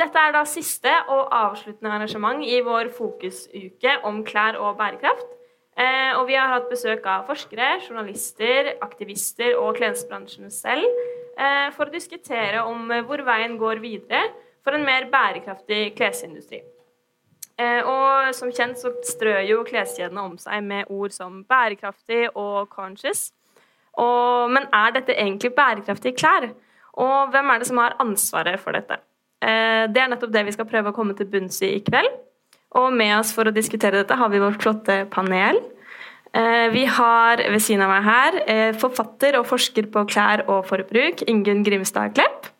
dette er da siste og avsluttende arrangement i vår fokusuke om klær og bærekraft. Eh, og vi har hatt besøk av forskere, journalister, aktivister og klesbransjen selv eh, for å diskutere om eh, hvor veien går videre for en mer bærekraftig klesindustri. Og som kjent så strør jo kleskjedene om seg med ord som bærekraftig og conscious. Og, men er dette egentlig bærekraftige klær? Og hvem er det som har ansvaret for dette? Eh, det er nettopp det vi skal prøve å komme til bunns i i kveld. Og med oss for å diskutere dette har vi vårt flotte panel. Eh, vi har ved siden av meg her eh, forfatter og forsker på klær og forbruk, Ingunn Grimstad Klepp.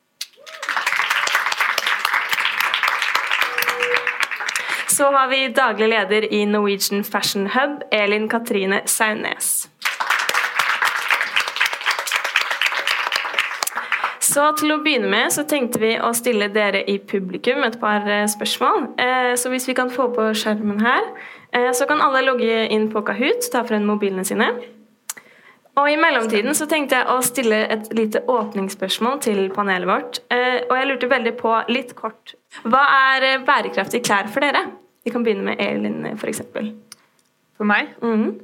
Så har vi daglig leder i Norwegian Fashion Hub, Elin Katrine Saunes. Så til å begynne med så tenkte vi å stille dere i publikum et par eh, spørsmål. Eh, så hvis vi kan få på skjermen her, eh, så kan alle logge inn på Kahoot, ta frem mobilene sine. Og I mellomtiden så tenkte jeg å stille et lite åpningsspørsmål til panelet vårt. Og jeg lurte veldig på, litt kort, hva er bærekraftige klær for dere? Vi kan begynne med Elin, f.eks. For, for meg? Mm.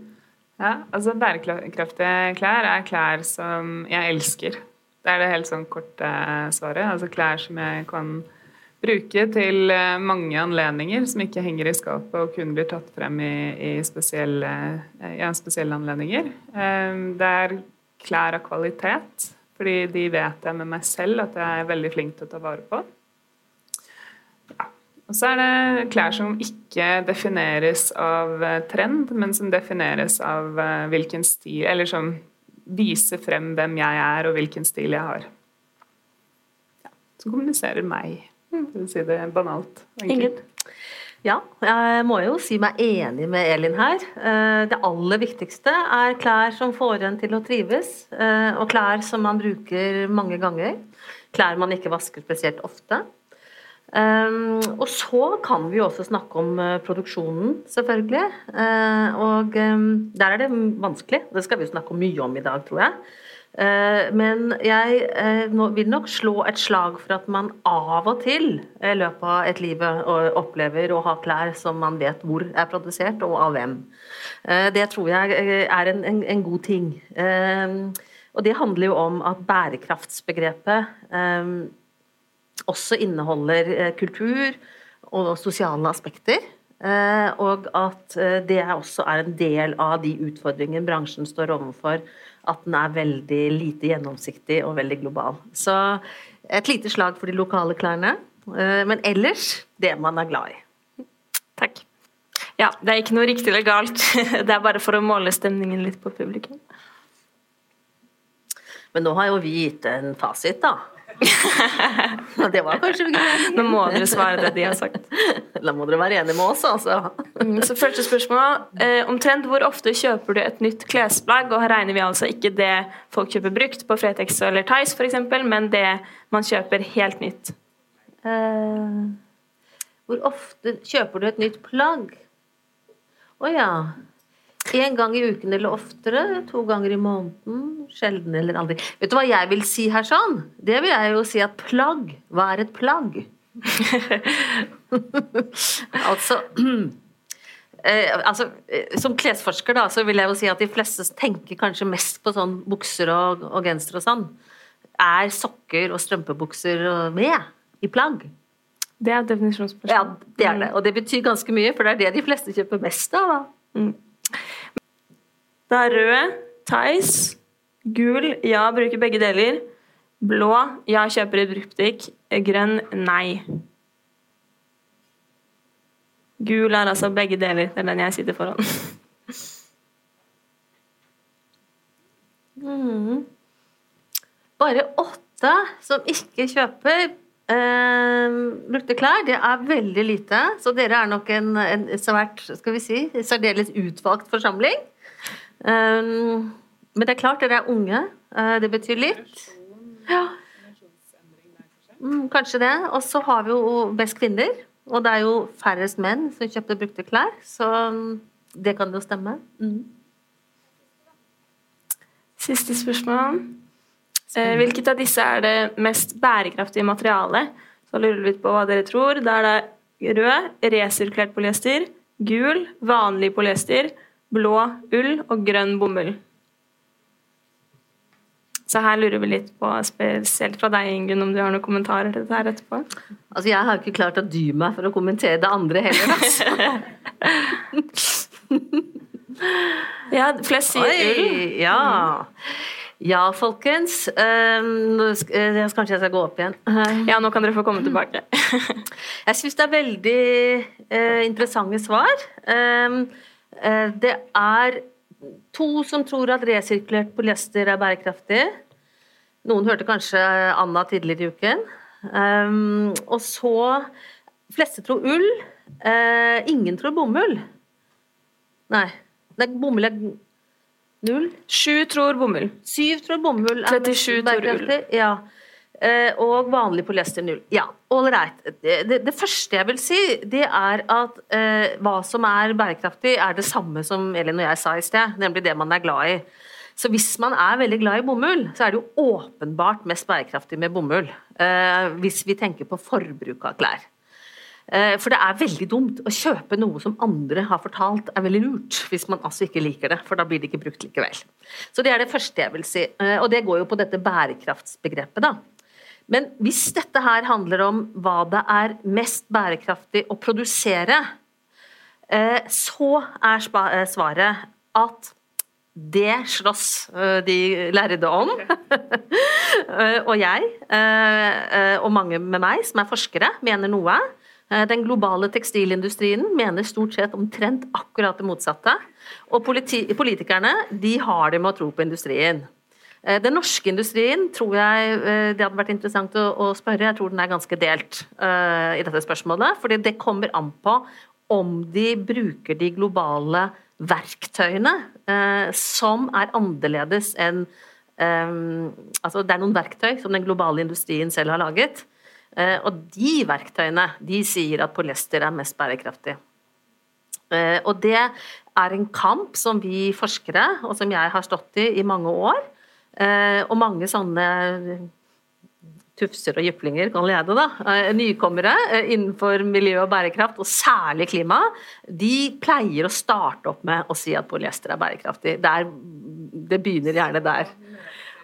Ja, altså Bærekraftige klær er klær som jeg elsker. Det er det helt sånn korte svaret. Altså klær som jeg kan bruke til eh, mange anledninger, som ikke henger i skapet og kun blir tatt frem i, i spesielle, eh, ja, spesielle, anledninger. Eh, det er klær av kvalitet, fordi de vet jeg med meg selv at jeg er veldig flink til å ta vare på. Og så er det klær som ikke defineres av trend, men som defineres av hvilken stil Eller som vise frem hvem jeg er, og hvilken stil jeg har. Ja, som kommuniserer meg, for å si det banalt. Ingrid? Ja, jeg må jo si meg enig med Elin her. Eh, det aller viktigste er klær som får en til å trives, eh, og klær som man bruker mange ganger. Klær man ikke vasker spesielt ofte. Um, og så kan vi jo også snakke om uh, produksjonen, selvfølgelig. Uh, og um, der er det vanskelig. Det skal vi jo snakke mye om i dag, tror jeg. Uh, men jeg vil nok slå et slag for at man av og til i løpet av et liv opplever å ha klær som man vet hvor er produsert, og av hvem. det tror jeg er en, en, en god ting. og det handler jo om at bærekraftsbegrepet også inneholder eh, kultur og sosiale aspekter. Eh, og at eh, det også er en del av de utfordringene bransjen står overfor. At den er veldig lite gjennomsiktig og veldig global. Så et lite slag for de lokale klærne. Men ellers det man er glad i. Takk. Ja, det er ikke noe riktig eller galt. Det er bare for å måle stemningen litt på publikum. Men nå har jo vi gitt en fasit, da. det var kanskje. Nå må dere svare det de har sagt. Da må dere være enige med oss, altså. Mm, så første spørsmål. Eh, omtrent hvor ofte kjøper du et nytt klesplagg? Og her regner vi altså ikke det folk kjøper brukt på Fretex eller Tice f.eks., men det man kjøper helt nytt. Eh, hvor ofte kjøper du et nytt plagg? Å oh, ja. Én gang i uken eller oftere, to ganger i måneden, sjelden eller aldri. Vet du hva jeg vil si her sånn? Det vil jeg jo si at plagg, hva er et plagg? altså eh, altså, eh, Som klesforsker da, så vil jeg jo si at de fleste tenker kanskje mest på sånn bukser og, og genser og sånn. Er sokker og strømpebukser med i plagg? Det er definisjonsspørsmål. Ja, det er det. Og det betyr ganske mye, for det er det de fleste kjøper mest av. da. Mm. Det er rød, Theis. Gul, ja, bruker begge deler. Blå, ja, kjøper i bruktbutikk. Grønn, nei. Gul er altså begge deler. Det er den jeg sitter foran. mm. Bare åtte som ikke kjøper eh, brukte klær. Det er veldig lite. Så dere er nok en, en svært, skal vi si, særdeles utvalgt forsamling. Um, men det er klart, dere er unge. Uh, det betyr litt. Ja. Mm, kanskje det. Og så har vi jo best kvinner. Og det er jo færrest menn som kjøpte brukte klær, så um, det kan jo stemme. Mm. Siste spørsmål. Eh, hvilket av disse er det mest bærekraftige materialet? Så lurer vi på hva dere tror. Da er det rød, resirkulert polyester, gul, vanlig polyester, blå ull og grønn bomull. Så her lurer vi litt på, spesielt fra deg, Ingunn, om du har noen kommentarer til dette her etterpå? Altså, jeg har ikke klart å dy meg for å kommentere det andre heller, altså. ja, flest sier ull. Ja. Ja, folkens. Nå jeg, kanskje jeg skal gå opp igjen. Ja, nå kan dere få komme tilbake. jeg syns det er veldig uh, interessante svar. Um, det er To som tror at resirkulert polyester er bærekraftig. Noen hørte kanskje Anna tidligere i uken. Um, og så Fleste tror ull. Uh, ingen tror bomull. Nei. Nei bomull er null. Sju tror bomull. Syv tror bomull er 37 tror ull. Ja. Uh, og vanlig polyester null. Ja, ålreit. Det, det, det, første jeg vil si, det er at eh, hva som er bærekraftig, er det samme som Elin og jeg sa i sted, nemlig det man er glad i. Så hvis man er veldig glad i bomull, så er det jo åpenbart mest bærekraftig med bomull. Eh, hvis vi tenker på forbruk av klær. For det er veldig dumt å kjøpe noe som andre har fortalt er veldig lurt, hvis man altså ikke liker det, for da blir det ikke brukt likevel. Så det er det første jeg vil si. Og det går jo på dette bærekraftsbegrepet, da. Men hvis dette her handler om hva det er mest bærekraftig å produsere, eh, så er eh, svaret at det slåss eh, de lærde om. og jeg, og mange med meg som er forskere, mener noe. Den globale tekstilindustrien mener stort sett omtrent akkurat det motsatte. Og politikerne de har det med å tro på industrien. Eh, den norske industrien tror jeg eh, det hadde vært interessant å, spørre. Jeg tror den er ganske delt uh, i dette spørsmålet. fordi det kommer an på om de bruker de globale verktøyene som er annerledes enn Altså det er noen verktøy som den globale industrien selv har laget. Og de verktøyene de sier at polyester er mest bærekraftig. og det er en kamp som vi forskere, og som jeg har stått i i mange år, Eh, og mange sånne tufser og jyplinger, kan jeg det, da, eh, nykommere eh, innenfor miljø og bærekraft, og særlig klima, de pleier å starte opp med å si at polyester er bærekraftig. Der, det begynner gjerne der.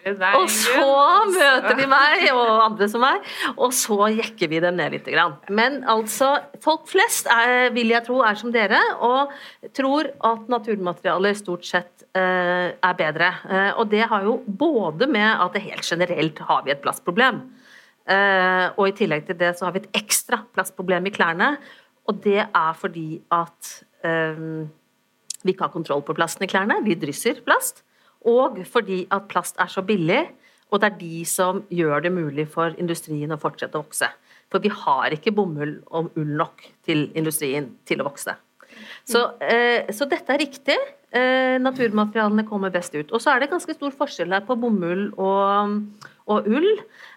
Og så møter de meg og andre som meg, og så jekker vi dem ned litt. Men altså, folk flest er, vil jeg tro er som dere, og tror at naturmaterialer stort sett er bedre. Uh, og det har jo både med at det helt generelt har vi et plastproblem, uh, og i tillegg til det så har vi et ekstra plastproblem i klærne, og det er fordi at vi ikke har kontroll på plasten i klærne. Vi drysser plast. Og fordi at plast er så billig, og det er de som gjør det mulig for industrien å fortsette å vokse. For vi har ikke bomull og ull nok til industrien til å vokse. Så, eh, så dette er riktig. Eh, naturmaterialene kommer best ut. Og så er det ganske stor forskjell her på bomull og, og ull.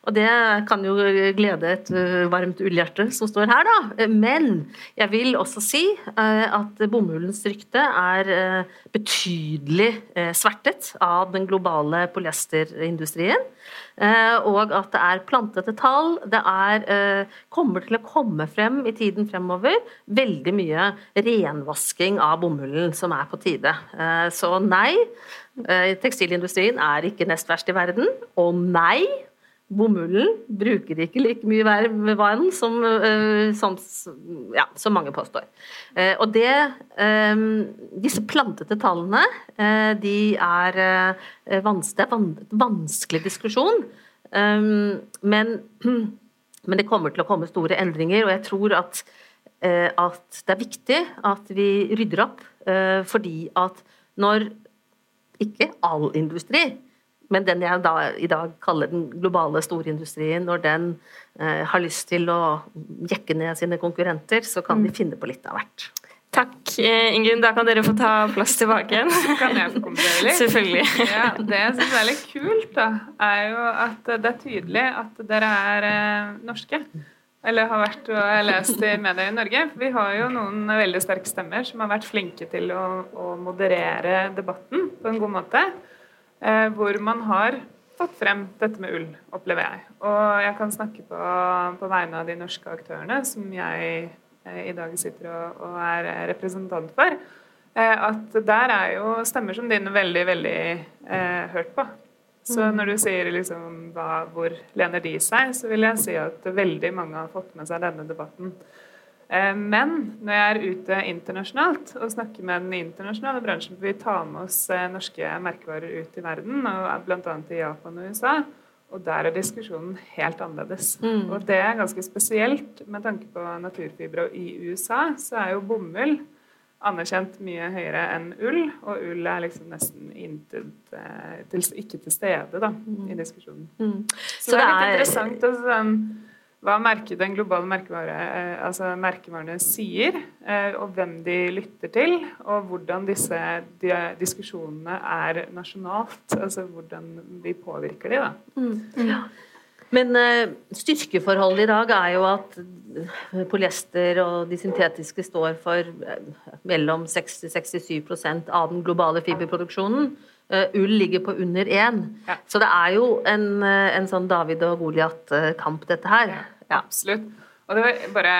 Og det kan jo glede et varmt ullhjerte som står her, da. Men jeg vil også si at bomullens rykte er betydelig svertet av den globale polyesterindustrien. Og at det er plantete tall. Det er, kommer til å komme frem i tiden fremover veldig mye renvasking av bomullen som er på tide. Så nei, tekstilindustrien er ikke nest verst i verden. Og nei, Bomullen bruker ikke like mye vann som, eh, som, ja, som mange påstår. Eh, og det, eh, disse plantete tallene de er vanskelig, vanskelig diskusjon. Men, men, det kommer til å komme store endringer, og jeg tror at, at det er viktig at vi rydder opp. Fordi at når ikke all industri men den jeg da i dag kaller den globale storindustrien, når den eh, har lyst til å jekke ned sine konkurrenter, så kan de mm. finne på litt av hvert. Takk, eh, Ingunn. Da kan dere få ta plass tilbake igjen. kan jeg få kommentere litt? Selvfølgelig. ja, det jeg syns er litt kult, da, er jo at det er tydelig at dere er eh, norske. Eller har vært og lest i media i Norge. Vi har jo noen veldig sterke stemmer som har vært flinke til å, å moderere debatten på en god måte. Eh, hvor man har tatt frem dette med ull, opplever jeg. Og jeg kan snakke på, på vegne av de norske aktørene som jeg eh, i dag sitter og, og er representant for. Eh, at der er jo stemmer som dine veldig, veldig eh, hørt på. Så mm. når du sier liksom hva, hvor lener de seg, så vil jeg si at veldig mange har fått med seg denne debatten. Eh, men når jeg er ute internasjonalt og snakker med den internasjonale bransjen, for vi tar med oss eh, norske merkevarer ut i verden, og bl.a. i Japan og USA, og der er diskusjonen helt annerledes. Mm. Og det er ganske spesielt med tanke på naturfibre. Og i USA så er jo bomull anerkjent mye høyere enn ull, og ull er liksom nesten intet, eh, til, ikke til stede da, mm. i diskusjonen. Mm. Så, så, det er litt interessant. Altså, hva merket den globale merkevare, eh, altså merkevarene sier, eh, og hvem de lytter til, og hvordan disse diskusjonene er nasjonalt. Altså hvordan vi påvirker de, da. Mm. Ja. Men uh, styrkeforholdet i dag er jo at polyester og de syntetiske står for mellom 60-67% av den globale fiberproduksjonen. Ull ligger på under én. Ja. Så det er jo en, en sånn David og Goliat-kamp, dette her. Ja. Absolutt. Og det var bare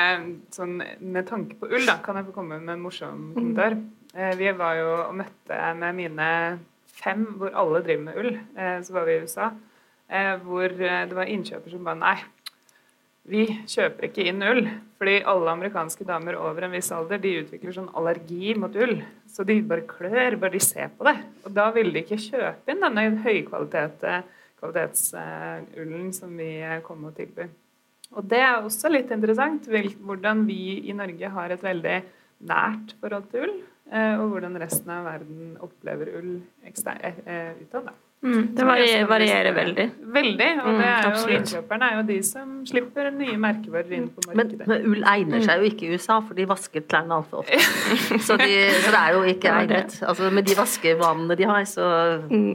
sånn med tanke på ull, da, kan jeg få komme med en morsom kommentar. Eh, vi var jo og møtte med mine fem, hvor alle driver med ull. Eh, så var vi i USA, eh, hvor det var innkjøper som bare nei, vi kjøper ikke inn ull. Fordi alle amerikanske damer over en viss alder de utvikler sånn allergi mot ull. Så de bare klør bare de ser på det. Og da ville de ikke kjøpe inn denne høykvalitetsullen som vi kommer og tilbyr. Og det er også litt interessant hvordan vi i Norge har et veldig nært forhold til ull, eh, og hvordan resten av verden opplever ull eh, eh, utad. Mm, det varierer, varierer, veldig. Veldig. Og mm, det er jo, innkjøperne er jo de som slipper nye merkevarer inn på markedet. Men, men, ull egner seg jo ikke i USA, for de vasker klærne altfor ofte. så, de, så, det er jo ikke egnet. Altså, med de vaskevanene de har, så mm.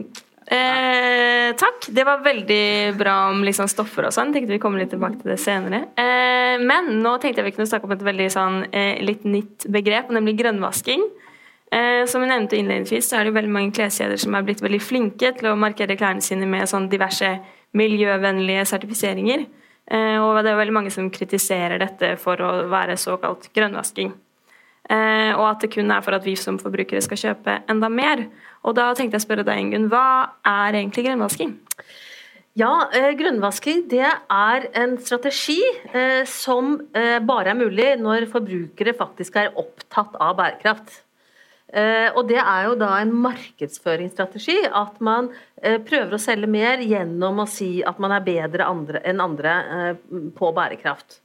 Eh, takk. Det var veldig bra om liksom, stoffer og sånn. Tenkte vi kommer litt tilbake til det senere. Eh, men nå tenkte jeg vi kunne snakke om et veldig sånn, eh, litt nytt begrep, nemlig grønnvasking. Eh, som jeg nevnte innledningsvis, så er det veldig mange kleskjeder som er blitt veldig flinke til å markere klærne sine med sånn diverse miljøvennlige sertifiseringer. Eh, og det er veldig mange som kritiserer dette for å være såkalt grønnvasking. Eh, og at det kun er for at vi som forbrukere skal kjøpe enda mer. Og da tenkte jeg å spørre deg, Ingunn, hva er egentlig grønnvasking? Ja, grønnvasking det er en strategi som bare er mulig når forbrukere faktisk er opptatt av bærekraft. Eh, og det er jo da en markedsføringsstrategi. At man eh, prøver å selge mer gjennom å si at man er bedre andre, enn andre eh, på bærekraft.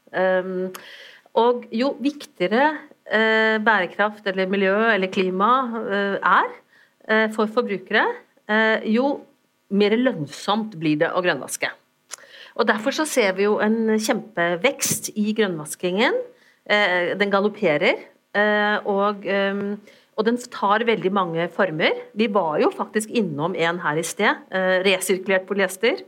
og jo viktigere bærekraft eller miljø eller klima er, for forbrukere, jo mer lønnsomt blir det å grønnvaske. Og Derfor så ser vi jo en kjempevekst i grønnvaskingen. Den galopperer. Og, og, den tar veldig mange former. Vi var jo faktisk innom en her i sted. Resirkulert polyester.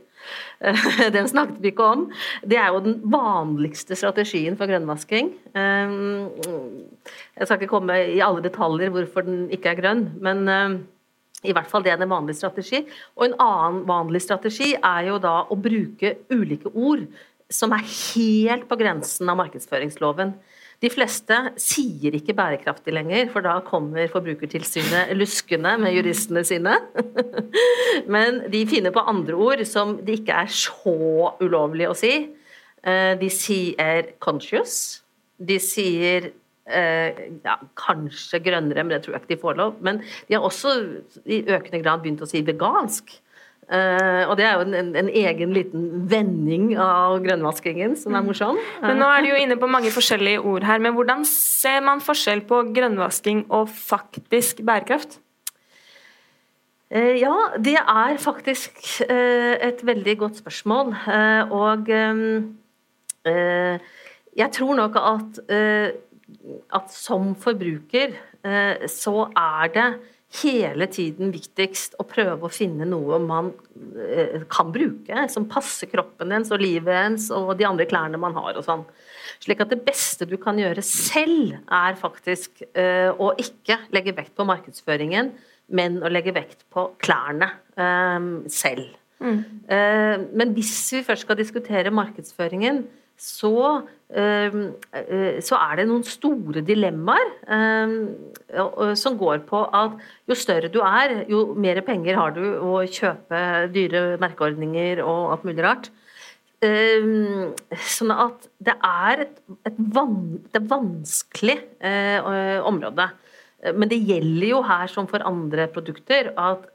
Den snakket vi ikke om. Det er jo den vanligste strategien for grønnvasking. Jeg skal ikke komme i alle detaljer hvorfor den ikke er grønn, men i hvert fall det er en vanlig strategi. Og en annen vanlig strategi er jo da å bruke ulike ord som er helt på grensen av markedsføringsloven. De fleste sier ikke bærekraftig lenger, for da kommer Forbrukertilsynet luskende med juristene sine. Men de finner på andre ord som det ikke er så ulovlig å si. Eh, de sier 'conscious'. De sier Eh, ja, kanskje grønnere, men det tror jeg ikke de får lov. Men de har også i økende grad begynt å si vegansk. Uh, og det er jo en, en, egen liten vending av grønnvaskingen som er morsom. Men Nå er du jo inne på mange forskjellige ord her, men hvordan ser man forskjell på grønnvasking og faktisk bærekraft? Uh, ja, det er faktisk uh, et veldig godt spørsmål. og jeg tror nok at at som forbruker eh, så er det hele tiden viktigst å prøve å finne noe man eh, kan bruke, som passer kroppen ens og livet ens og de andre klærne man har og sånn. Slik at det beste du kan gjøre selv, er faktisk eh, å ikke legge vekt på markedsføringen, men å legge vekt på klærne selv. Mm. Eh, Men hvis vi først skal diskutere markedsføringen, så, eh, eh, så er det noen store dilemmaer eh, som går på at jo større du er, jo mer penger har du å kjøpe dyre merkeordninger og alt mulig rart. Sånn at det er et, et van, er vanskelig område. Men det gjelder jo her som for andre produkter at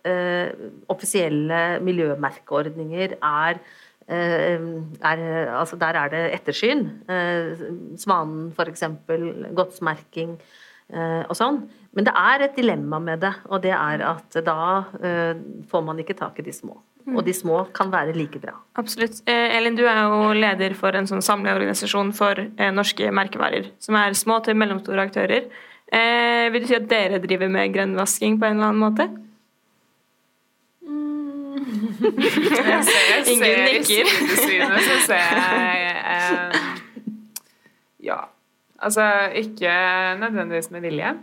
offisielle miljømerkeordninger er, er Altså der er det ettersyn. Eh, Svanen f.eks. Godsmerking eh, og sånn. Men det er et dilemma med det, og det er at da eh, får man ikke tak i de små. Og de små kan være like bra. Absolutt. Eh, Elin, du er jo leder for en sånn samleorganisasjon for eh, norske merkevarer, som er små til mellomstore aktører. Eh, vil du si at dere driver med grønnvasking på en eller annen måte? Jeg ser, jeg Ingen ser i nikker. så ser jeg eh, Ja. Altså ikke nødvendigvis med vilje.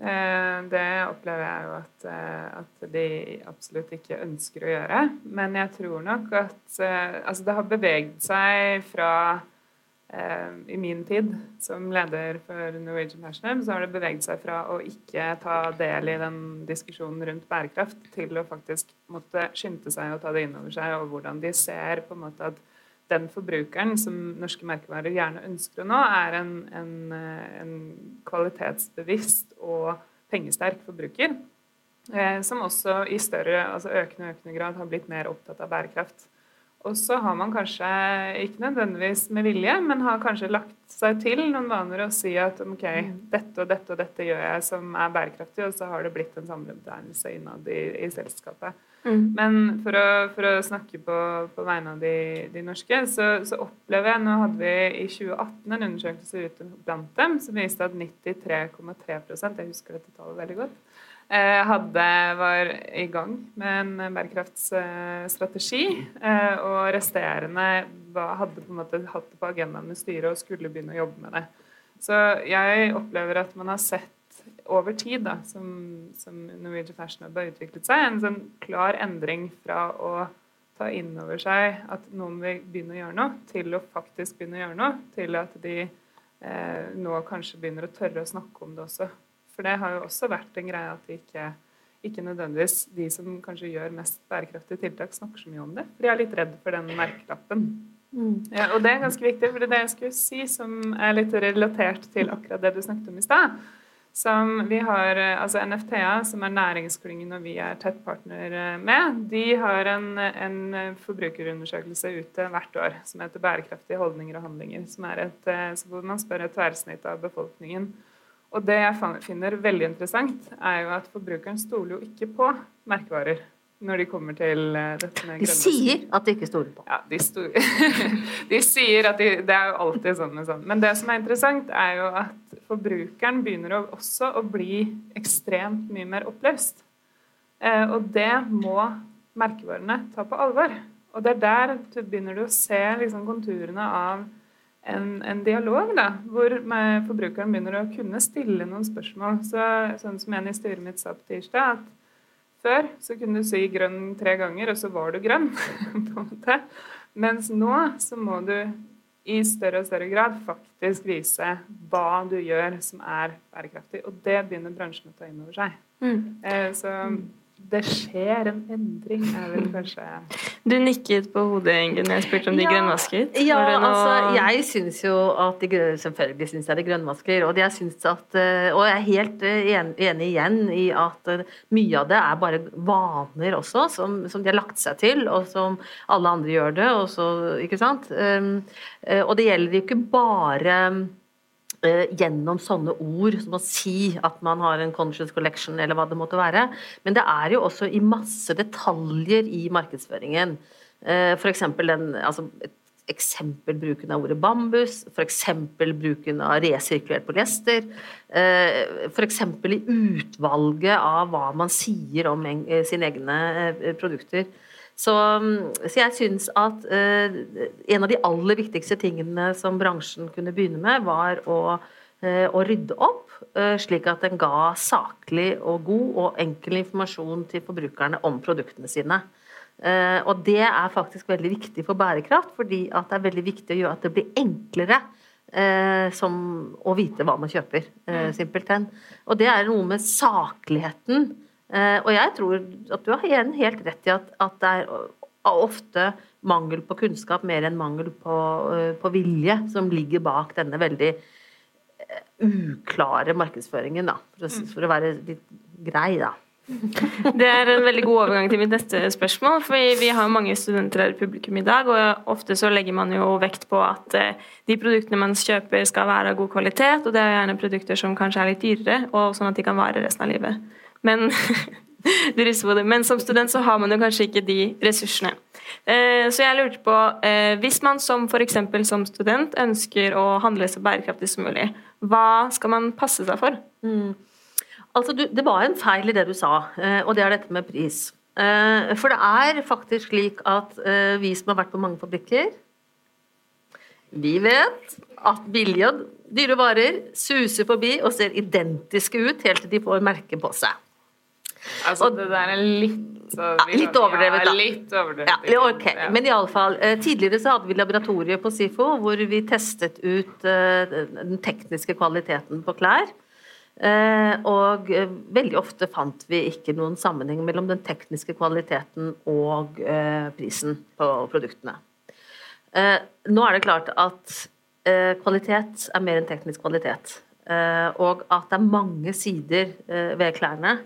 Eh, det opplever jeg jo at, eh, at de absolutt ikke ønsker å gjøre. Men jeg tror nok at eh, altså det har beveget seg fra I min tid som leder for Norwegian Fashion så har det beveget seg fra å ikke ta del i den diskusjonen rundt bærekraft, til å faktisk måtte skynde seg å ta det inn over seg, og hvordan de ser på en måte at den forbrukeren som norske merkevarer gjerne ønsker å nå, er en, en, eh, en kvalitetsbevisst og pengesterk forbruker. Eh, som også i større, altså økende og økende grad har blitt mer opptatt av bærekraft. Og så har man kanskje, ikke nødvendigvis med vilje, men har kanskje lagt seg til noen vaner og si at ok, dette og dette og dette gjør jeg som er bærekraftig, og så har det blitt en samlebetegnelse innad i, i selskapet. Men for å, for å snakke på, på vegne av de, de norske, så, så opplever jeg Nå hadde vi i 2018 en undersøkelse ute blant dem som viste at 93,3% Jeg husker dette tallet veldig godt. Eh, Hadde, var i gang med en bærekraftsstrategi. eh, Og resterende hadde på en måte hatt det på agendaen med styret og skulle begynne å jobbe med det. Så jeg opplever at man har sett over tid, da, som, som Norwegian Fashion Hub har utviklet seg, en sånn klar endring fra å ta inn over seg at noen vil begynne å gjøre noe, til å faktisk begynne å gjøre noe, til at de eh, nå kanskje begynner å tørre å snakke om det også. For det har jo også vært en greie at ikke, ikke nødvendigvis de som kanskje gjør mest bærekraftige tiltak, snakker så mye om det. For de er litt redd for den merkelappen. Ja, og det er ganske viktig, for det er det jeg skulle si, som er litt relatert til akkurat det du snakket om i stad. Som vi har, altså NFTA, som er næringsklyngen og vi er tett partner eh, med, de har en, en forbrukerundersøkelse ute hvert år som heter 'Bærekraftige holdninger og handlinger', som er et, eh, så hvor man spør et tverrsnitt av befolkningen. Og det jeg finner veldig interessant, er jo at forbrukeren stoler jo ikke på merkevarer når de kommer til eh, dette med De sier at de ikke stoler på. Ja, de, sto de sier at de, det er jo alltid sånn med sånn. Men det som er interessant, er jo at forbrukeren begynner også å bli ekstremt mye mer oppløst. Eh, og det må merkevarene ta på alvor. Og det er der du begynner du å se liksom, konturene av en, en dialog, da, hvor med forbrukeren begynner å kunne stille noen spørsmål. Så, sånn som en i styret mitt sa på tirsdag, at før så kunne du si grønn tre ganger, og så var du grønn. på en måte. Mens nå så må du i større og større grad faktisk vise hva du gjør som er bærekraftig. Og det begynner bransjen å ta inn over seg. Eh, så det skjer en endring, er vel kanskje Du nikket på hodet, Ingunn, jeg spurte om de Ja, grønnvasket. Ja, Var det noe- altså, jeg syns jo at de grønne, Selvfølgelig syns jeg de grønnvasker. Og jeg at eh, Og jeg er helt eh, en- enig igjen i at eh, mye av det er bare vaner også, som, som de har lagt seg til, og som alle andre gjør det. Og så, ikke sant? Um, eh, Og det gjelder jo ikke bare gjennom sånne ord som å si at man har en conscious collection, eller hva det måtte være. Men det er jo også i masse detaljer i markedsføringen. Eh, For den, altså eksempel bruken av ordet bambus, f.eks. bruken av resirkulert polyester. eh, F.eks. i utvalget av hva man sier om eh, sine egne produkter. Så, mm, så jeg syns at eh, en av de aller viktigste tingene som bransjen kunne begynne med, var å, eh, å rydde opp, eh, slik at den ga saklig og god og enkel informasjon til forbrukerne om produktene sine. Uh, og det er faktisk veldig viktig for bærekraft, fordi at det er veldig viktig å gjøre at det blir enklere eh, som å vite hva man kjøper, eh, Mm. simpelthen. Og det er noe med sakligheten. Eh, og jeg tror at du har igjen helt rett i at, at det er ofte mangel på kunnskap mer enn mangel på, eh, på vilje som ligger bak denne veldig eh, uklare markedsføringen, da. For å, for å være litt grei, da. Det er en veldig god overgang til mitt neste spørsmål. for Vi har mange studenter her i publikum i dag, og ofte så legger man jo vekt på at eh, de produktene man kjøper skal være av god kvalitet, og det er gjerne produkter som kanskje er litt dyrere, og sånn at de kan vare resten av livet. Men. Men som student så har man jo kanskje ikke de ressursene. Eh, Så jeg lurte på, eh, hvis man som f.eks. som student ønsker å handle så bærekraftig som mulig, hva skal man passe seg for? Altså, du, det var en feil i det du sa, eh, og det er dette med pris. For det er faktisk slik at vi som har vært på mange fabrikker, vi vet at billige og dyre varer suser forbi og ser identiske ut helt til de får merke på seg. Altså, Og- det der er litt litt overdrevet, da. Ja, litt overdrevet. Ja, okay. Ja. Men iallfall. Tidligere så hadde vi laboratoriet på SIFO hvor vi testet ut eh, den tekniske kvaliteten på klær. Eh, Og eh, veldig ofte fant vi ikke noen sammenheng mellom den tekniske kvaliteten og eh, prisen på produktene. Eh, Nå er det klart at eh, kvalitet er mer enn teknisk kvalitet. Eh, Og at det er mange sider eh, ved klærne.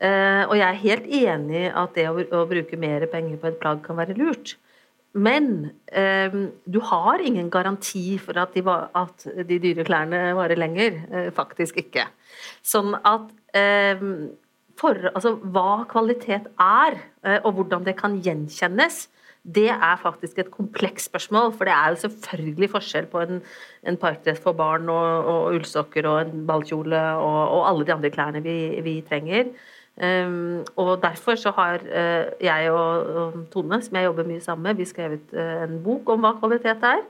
Eh, og jeg er helt enig i at det å, bruke mer penger på et plagg kan være lurt. Men eh, du har ingen garanti for at de, at de dyre klærne varer lenger. Eh, faktisk ikke. Sånn at for, altså, hva kvalitet er, og hvordan det kan gjenkjennes, det er faktisk et komplekst spørsmål. For det er jo selvfølgelig forskjell på en, en parkdress for barn og, og ullsokker og en ballkjole og, og alle de andre klærne vi, vi trenger. Um, og derfor så har eh, jeg og, Tone, som jeg jobber mye sammen med, vi skrevet eh, en bok om hva kvalitet er.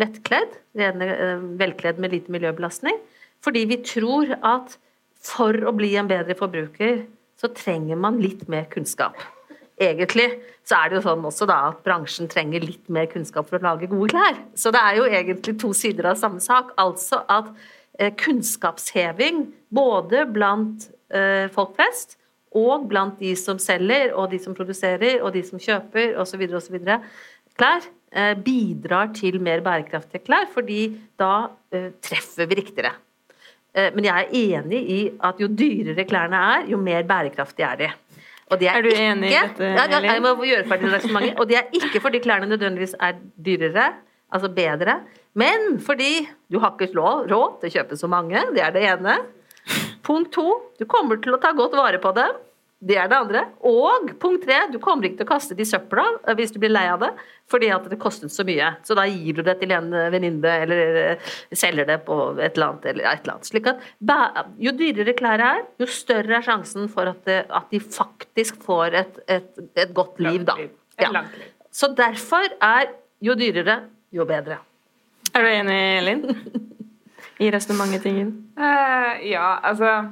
Lettkledd, eh, velkledd med lite miljøbelastning. Fordi vi tror at for å bli en bedre forbruker, så trenger man litt mer kunnskap. Egentlig så er det jo sånn også da at bransjen trenger litt mer kunnskap for å lage gode klær. Så det er jo egentlig to sider av samme sak. Altså at kunnskapsheving både blant folk flest og blant de som selger, og de som produserer, og de som kjøper osv. osv. klær, eh, bidrar til mer bærekraftige klær, fordi da eh, treffer vi riktigere. Eh, Men jeg er enig i at jo dyrere klærne er, jo mer bærekraftige er de. Og de Er du enig i dette, Ja, ja, jeg må gjøre ferdig resonnementet. Og det er ikke fordi klærne nødvendigvis er dyrere, altså bedre, men fordi du har ikke råd til å kjøpe så mange. Det er det ene. Punkt to, du kommer til å ta godt vare på dem. Det er det andre. Og punkt tre, du kommer ikke til å kaste det i søpla eh, hvis du blir lei av det, fordi at det kostet så mye. Så da gir du det til en eh, venninne, eller eh, selger det på et eller annet. eller et eller annet. Slik at Jo dyrere klær er, jo større er sjansen for at, det, at de faktisk får et, et, et godt liv, da. Et Ja. langt liv. Så derfor er jo dyrere, jo bedre. Er du enig, Elin? I resonnementet tingen? Uh, Eh, ja, altså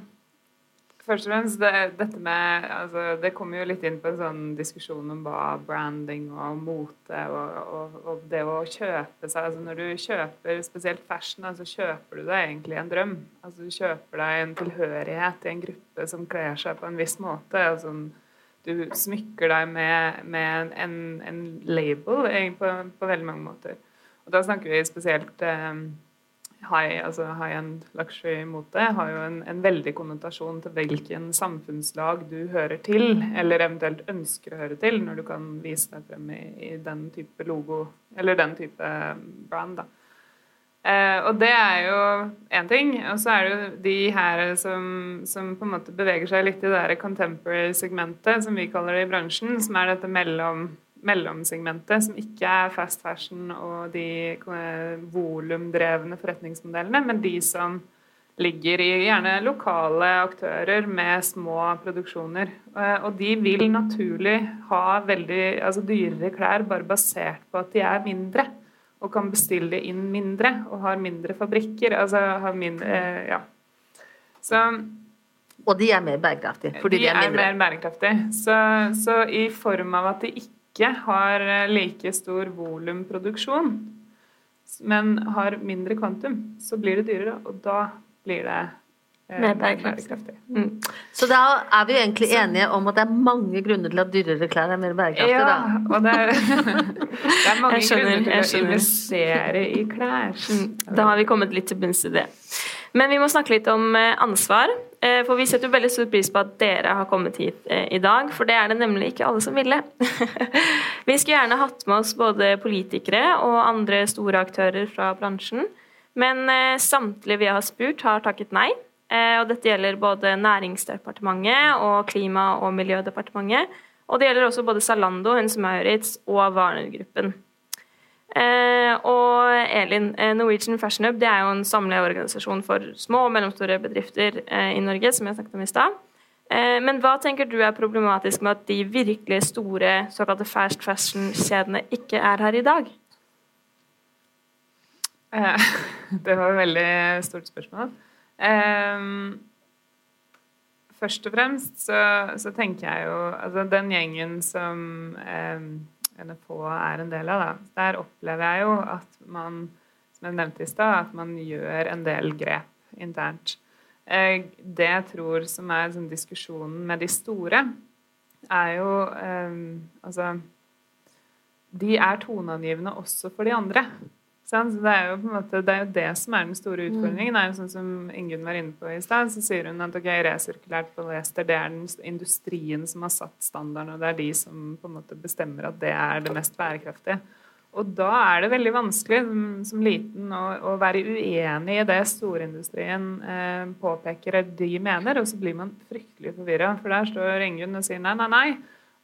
Først og fremst, det, dette med altså, Det kommer jo litt inn på en sånn diskusjon om hva branding og mote og, og, og det å kjøpe seg altså Når du kjøper spesielt fashion, så kjøper du deg egentlig en drøm. Altså Du kjøper deg en tilhørighet til en gruppe som kler seg på en viss måte. altså Du smykker deg med, med en, en label på, på veldig mange måter. Og da snakker vi spesielt eh, high, altså high-end luxury-mote har jo en, en veldig konnotasjon til hvilken samfunnslag du hører til, eller eventuelt ønsker å høre til, når du kan vise deg frem i, i den type logo, eller den type brand. da. Eh, og det er jo én ting. Og så er det jo de her som, som på en måte beveger seg litt i det der contemporary-segmentet, som vi kaller det i bransjen, som er dette mellom mellomsegmentet, som ikke er fast fashion og de eh, volumdrevne forretningsmodellene, men de som ligger i gjerne lokale aktører med små produksjoner. Eh, Og de vil naturlig ha veldig altså dyrere klær bare basert på at de er mindre. Og kan bestille inn mindre og har mindre fabrikker. Altså har mindre eh, Ja. Så Og de er mer bærekraftige, fordi de, er mindre. mer bærekraftige. Så, så i form av at de ikke ikke har eh, like stor volumproduksjon, men har mindre kvantum, så blir det dyrere, og da blir det eh, Mer bærekraftig. Mm. Så da er vi egentlig enige om at det er mange grunner til at dyrere klær er mer bærekraftig, Ja, da. og det er, det er mange skjønner, grunner til å investere i klær. Mm, Da har vi kommet litt til bunns i det. Men vi må snakke litt om eh, ansvar. eh, For vi setter veldig stor pris på at dere har kommet hit eh, i dag, for det er det nemlig ikke alle som ville. Vi skulle gjerne hatt med oss både politikere og andre store aktører fra bransjen, men samtlige vi har spurt, har takket nei. Og dette gjelder både Næringsdepartementet og Klima- og miljødepartementet. Og det gjelder også både Zalando, Hennes Maurits og Warner-gruppen. Eh, og Elin, eh, Norwegian Fashion Hub det er jo en samleorganisasjon for små og mellomstore bedrifter eh, i Norge, som jeg snakket om i stad. Men hva tenker du er problematisk med at de virkelig store såkalte fast fashion-kjedene ikke er her i dag? Eh, Det var et veldig stort spørsmål. Eh, Først og fremst så, så tenker jeg jo Altså den gjengen som eh, NFH er en del av, da, der opplever jeg jo at man, som jeg nevnte i stad, at man gjør en del grep internt. Eh, det jeg tror som er sånn, diskusjonen med de store, er jo eh, Altså De er toneangivende også for de andre. Sant? Så det er jo på en måte, det er jo det som er den store utfordringen. Det er jo sånn som Ingunn var inne på i stad, så sier hun at ok, resirkulert polyester det er den industrien som har satt standarden, og det er de som på en måte bestemmer at det er det mest bærekraftige. Og da er det veldig vanskelig som, som liten å, å være uenig i det storindustrien eh, påpeker at de mener, og så blir man fryktelig forvirra. For der står Ingunn og sier nei, nei, nei.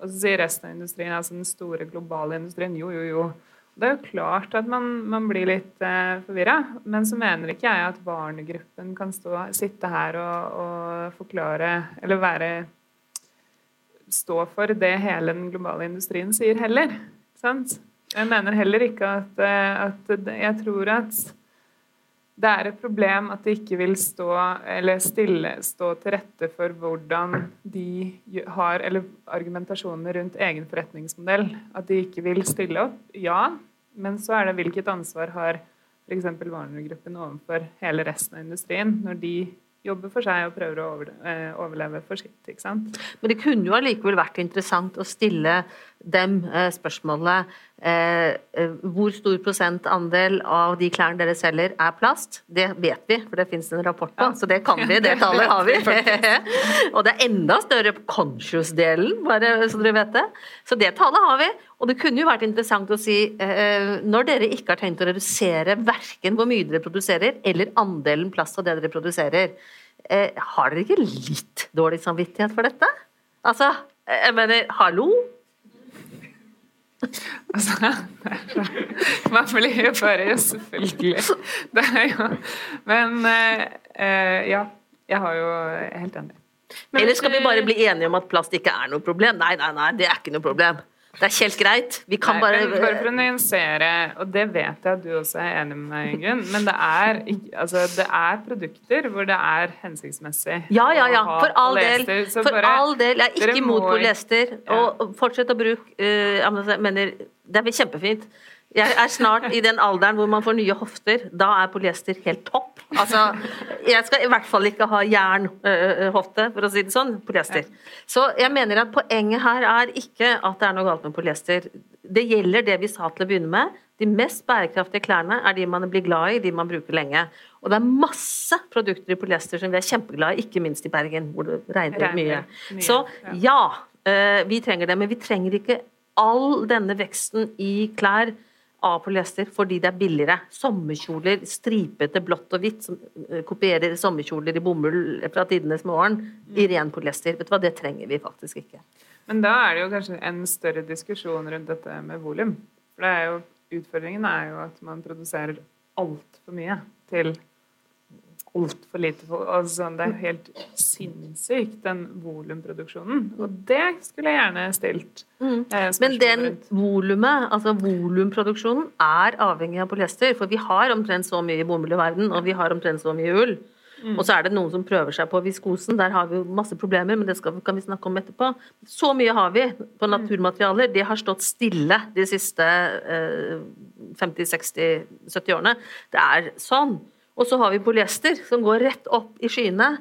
Og så sier resten av industrien, altså den store globale industrien, jo, jo, jo. Det er jo klart at man, man blir litt eh, forvirra, men så mener ikke jeg at Warner-gruppen kan stå, sitte her og, og forklare Eller være Stå for det hele den globale industrien sier, heller. Sant? Jeg mener heller ikke at, eh, at Jeg tror at det er et problem at de ikke vil stå stille, stå til rette for hvordan de har Eller argumentasjonene rundt egen forretningsmodell. At de ikke vil stille opp. Ja, men så er det hvilket ansvar har f.eks. Warner-gruppen overfor hele resten av industrien når de jobber for seg og prøver å eh, overleve for sitt. ikke sant? Men det kunne jo allikevel vært interessant å stille dem eh, spørsmålet eh, eh, Hvor stor prosentandel av de klærne dere selger er plast? Det vet vi, for det finnes en rapport på, Ja. så det kan vi. Det tallet har vi. og det er enda større på conscious-delen, bare så dere vet det. Så det tallet har vi. Og det kunne jo vært interessant å si når dere ikke har tenkt å redusere verken hvor mye dere produserer, eller andelen plast av det dere produserer, har dere ikke litt dårlig samvittighet for dette? Altså, jeg mener, hallo? Altså, man blir jo bare selvfølgelig. Det er jo Men eh, eh, ja. Jeg har jo helt enig. Men Eller skal vi bare bli enige om at plast ikke er noe problem? Nei, nei, nei, det er ikke noe problem. Det er helt greit. Vi kan Nei, bare bare for å nyansere, og det vet jeg at du også er enig med meg, Ingunn, men det er, altså, det er produkter hvor det er hensiktsmessig Ja, ja, ja. For all del. For bare- all del. Jeg er ikke imot må- polyester. Og fortsett å bruke uh, mener, Det er kjempefint. Jeg er snart i den alderen hvor man får nye hofter. Da er polyester helt topp. Altså, jeg skal i hvert fall ikke ha jernhofte, for å si det sånn. Polyester. Så jeg mener at poenget her er ikke at det er noe galt med polyester. Det gjelder det vi sa til å begynne med. De mest bærekraftige klærne er de man blir glad i, de man bruker lenge. Og det er masse produkter i polyester som vi er kjempeglade i, ikke minst i Bergen, hvor det regner mye. Så ja. vi trenger det, men vi trenger ikke all denne veksten i klær av polyester fordi det er billigere. Sommerkjoler stripete blått og hvitt som eh, kopierer sommerkjoler i bomull fra tidenes morgen i ren polyester. Vet du hva, det trenger vi faktisk ikke. Men da er det jo kanskje en større diskusjon rundt dette med volum. For det er jo, utfordringen er jo at man produserer altfor mye til altfor lite. Altså, det er helt sinnssykt, den volumproduksjonen. Og det skulle jeg gjerne stilt eh, Men den volumet, altså volumproduksjonen, er avhengig av polyester. For vi har omtrent så mye bomull i verden, og vi har omtrent så mye ull. Mm. Og så er det noen som prøver seg på viskosen. Der har vi jo masse problemer, men det skal, kan vi snakke om etterpå. Så mye har vi på mm. naturmaterialer. Det har stått stille de siste eh, 50-60-70 årene. Det er sånn. Og så har vi polyester, som går rett opp i skyene.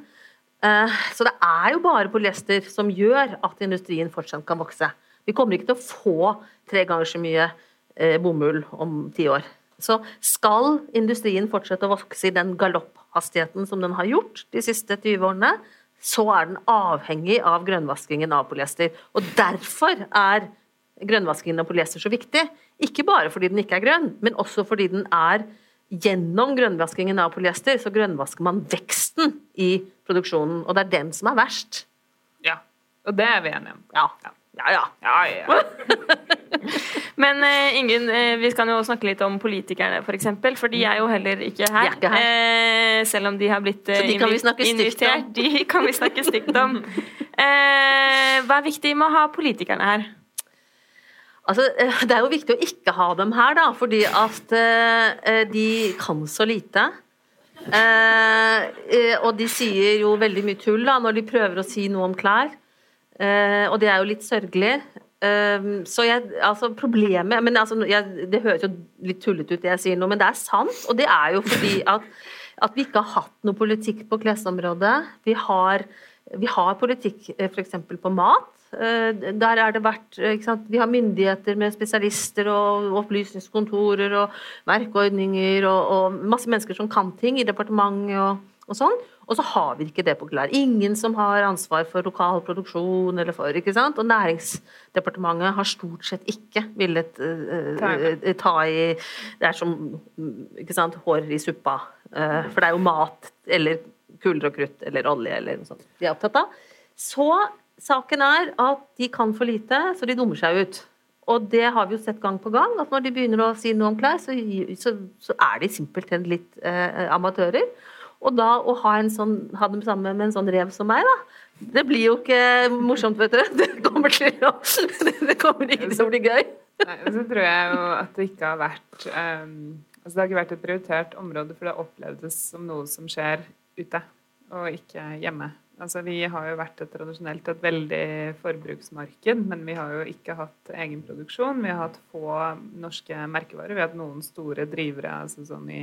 Eh, så det er jo bare polyester som gjør at industrien fortsatt kan vokse. Vi kommer ikke til å få tre ganger så mye eh, bomull om ti år. Så skal industrien fortsette å vokse i den galopphastigheten som den har gjort de siste 20 årene, så er den avhengig av grønnvaskingen av polyester. Og derfor er grønnvaskingen av polyester så viktig. Ikke bare fordi den ikke er grønn, men også fordi den er gjennom grønnvaskingen av polyester, så grønnvasker man veksten i produksjonen. Og det er den som er verst. Ja. Og det er vi enige om. Ja. ja. Ja, ja. ja, ja. Men uh, Ingunn, uh, vi skal jo snakke litt om politikerne, f.eks. For, eksempel, for de er jo heller ikke her. Ikke her. Uh, selv om de har blitt Så de om. De kan vi snakke stygt om. hva er viktig med å ha politikerne her? Altså, det er jo viktig å ikke ha dem her, da, fordi at de kan så lite. og de sier jo veldig mye tull da, når de prøver å si noe om klær. Uh, og det er jo litt sørgelig. Så jeg, altså problemet men altså, jeg, Det høres jo litt tullete ut det jeg sier nå, men det er sant. Og det er jo fordi at, at vi ikke har hatt noe politikk på klesområdet. Vi har, vi har politikk eh, f.eks. på mat. Uh, der er det vært Vi har myndigheter med spesialister og opplysningskontorer og merkeordninger og, og masse mennesker som kan ting i departementet og, og sånn. Og så har vi ikke det på klær. Ingen som har ansvar for lokal produksjon eller for ikke sant? Og Næringsdepartementet har stort sett ikke villet uh, uh, ta i Det er som ikke sant, hår i suppa. Uh, for det er jo mat eller kuler og krutt eller olje eller noe sånt de er opptatt av. Så saken er at de kan for lite, så de dummer seg ut. Og det har vi jo sett gang på gang, at når de begynner å si noe om klær, så, så, så er de simpelthen litt amatører. Og da å ha, en sånn, ha dem sammen med en sånn rev som meg, da. Det blir jo ikke morsomt, vet dere. Det kommer, til å, det kommer ikke til å bli gøy. Nei, så tror jeg jo at det ikke har vært um, altså Det har ikke vært et prioritert område, for det opplevdes som noe som skjer ute, og ikke hjemme. Altså, vi har jo vært et tradisjonelt et veldig forbruksmarked, men vi har jo ikke hatt egen produksjon. Vi har hatt få norske merkevarer. Vi har hatt noen store drivere altså sånn i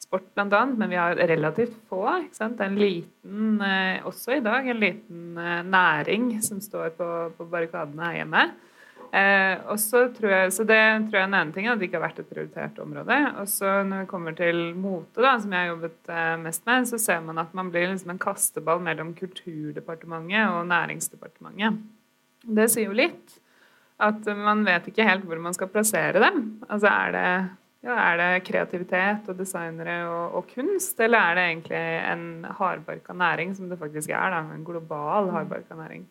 sport bl.a., men vi har relativt få. ikke sant? Det er en liten, eh, også i dag, en liten eh, næring som står på, på barrikadene hjemme. Eh, og så tror jeg, så det tror jeg er en annen ting, at det ikke har vært et prioritert område. Og så når vi kommer til mote, da, som jeg har jobbet eh, mest med, så ser man at man blir liksom en kasteball mellom Kulturdepartementet og Næringsdepartementet. Det sier jo litt. At man vet ikke helt hvor man skal plassere dem. Altså er det ja, Er det kreativitet og designere og, og, kunst, eller er det egentlig en hardbarka næring, som det faktisk er? da, En global hardbarka næring.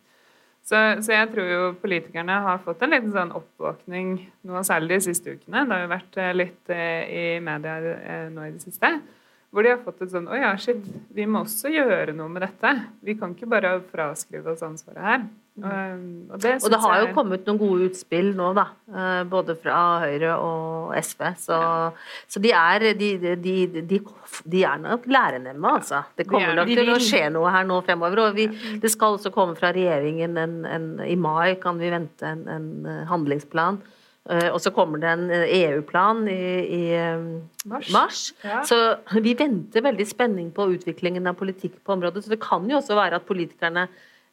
Så, så, jeg tror jo politikerne har fått en liten sånn oppvåkning nå, særlig de siste ukene. Det har jo vært eh, litt eh, i media eh, nå i det siste. Hvor de har fått et sånn Å ja, shit, vi må også gjøre noe med dette. Vi kan ikke bare fraskrive oss ansvaret her. Mm. Og, det, og det har jo kommet noen gode utspill nå, da. Eh, både fra Høyre og SV. Så, ja. så de, er, de, de, de, er nok lærenemme, altså. Det kommer nok til å skje noe her nå fremover. Og vi, det skal også komme fra regjeringen en, en, I mai kan vi vente en, en handlingsplan Eh, og så kommer det en EU-plan eh, e i, i eh, mars. mars. Ja. Så vi venter veldig spenning på utviklingen av politikk på området. Så det kan jo også være at politikerne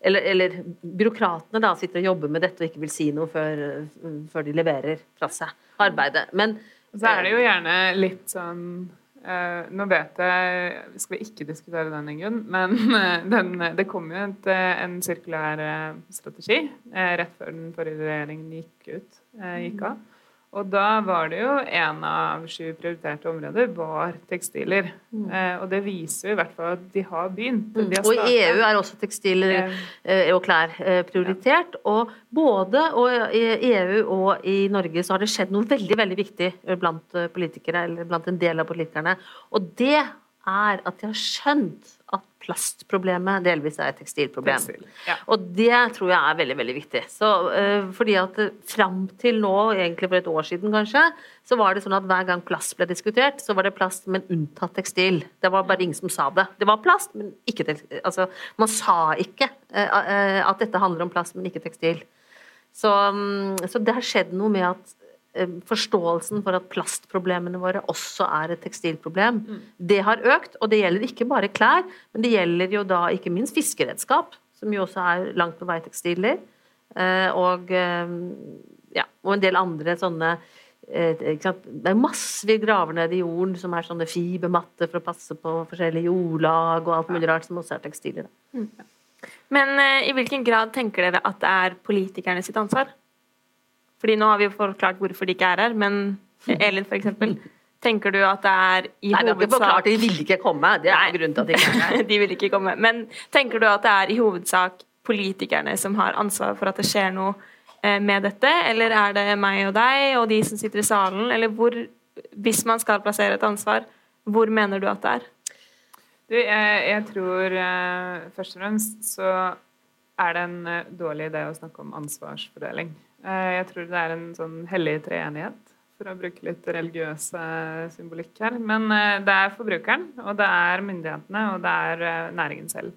eller, eller byråkratene da sitter og jobber med dette og ikke vil si noe før, før de leverer fra seg arbeidet. Men så er det jo gjerne litt sånn Uh, nå vet jeg Vi skal ikke diskutere den, Ingunn, men uh, den, det kom jo et, en sirkulær uh, strategi rett før den forrige regjeringen gikk ut. gikk av. Og da var det jo en av sju prioriterte områder var tekstiler. Mm. Eh, og det viser jo i hvert fall at de har begynt. De har og i EU er også tekstiler eh, og klær eh, prioritert. Ja. Og både og i EU og i Norge så har det skjedd noe veldig veldig viktig blant politikere, eller blant en del av politikerne. Og det er at de har skjønt plastproblemet delvis er et tekstilproblem. Tekstil, ja. Og det tror jeg er veldig veldig viktig. Så, øh, fordi at øh, Fram til nå, egentlig for et år siden kanskje, så var det sånn at hver gang plast ble diskutert, så var det plast, men unntatt tekstil. Det var bare ingen som sa det. Det var plast, men ikke tekstil. Altså, man sa ikke øh, at dette handler om plast, men ikke tekstil. Så, mm, så det har skjedd noe med at eh, forståelsen for at plastproblemene våre også er et tekstilproblem, det har økt. Og det gjelder ikke bare klær, men det gjelder jo da ikke minst fiskeredskap, som jo også er langt på vei tekstiler. Eh, Og, eh, ja, og en del andre sånne eh? Det er masse vi graver ned i jorden som er sånne fibermatter for å passe på forskjellige jordlag og alt mulig rart som også er tekstiler. Mm. Men eh, i hvilken grad tenker dere at det er politikerne sitt ansvar? Fordi nå har vi jo forklart hvorfor de ikke er her, men Elin for eksempel. Tenker du at det er i Nei, ikke forklart hovedsak de vil ikke komme. Det er Nei. grunnen til at de ikke er her. De vil ikke komme. Men tenker du at det er i hovedsak politikerne som har ansvar for at det skjer noe eh, med dette, eller er det meg og deg og de som sitter i salen, eller hvor Hvis man skal plassere et ansvar, hvor mener du at det er? Du, jeg, jeg tror eh, først og fremst så er det en eh, dårlig idé å snakke om ansvarsfordeling. Eh, jeg tror det er en sånn hellig treenighet, for å bruke litt religiøs eh, symbolikk her. Men eh, det er forbrukeren, og det er myndighetene, og det er eh, næringen selv.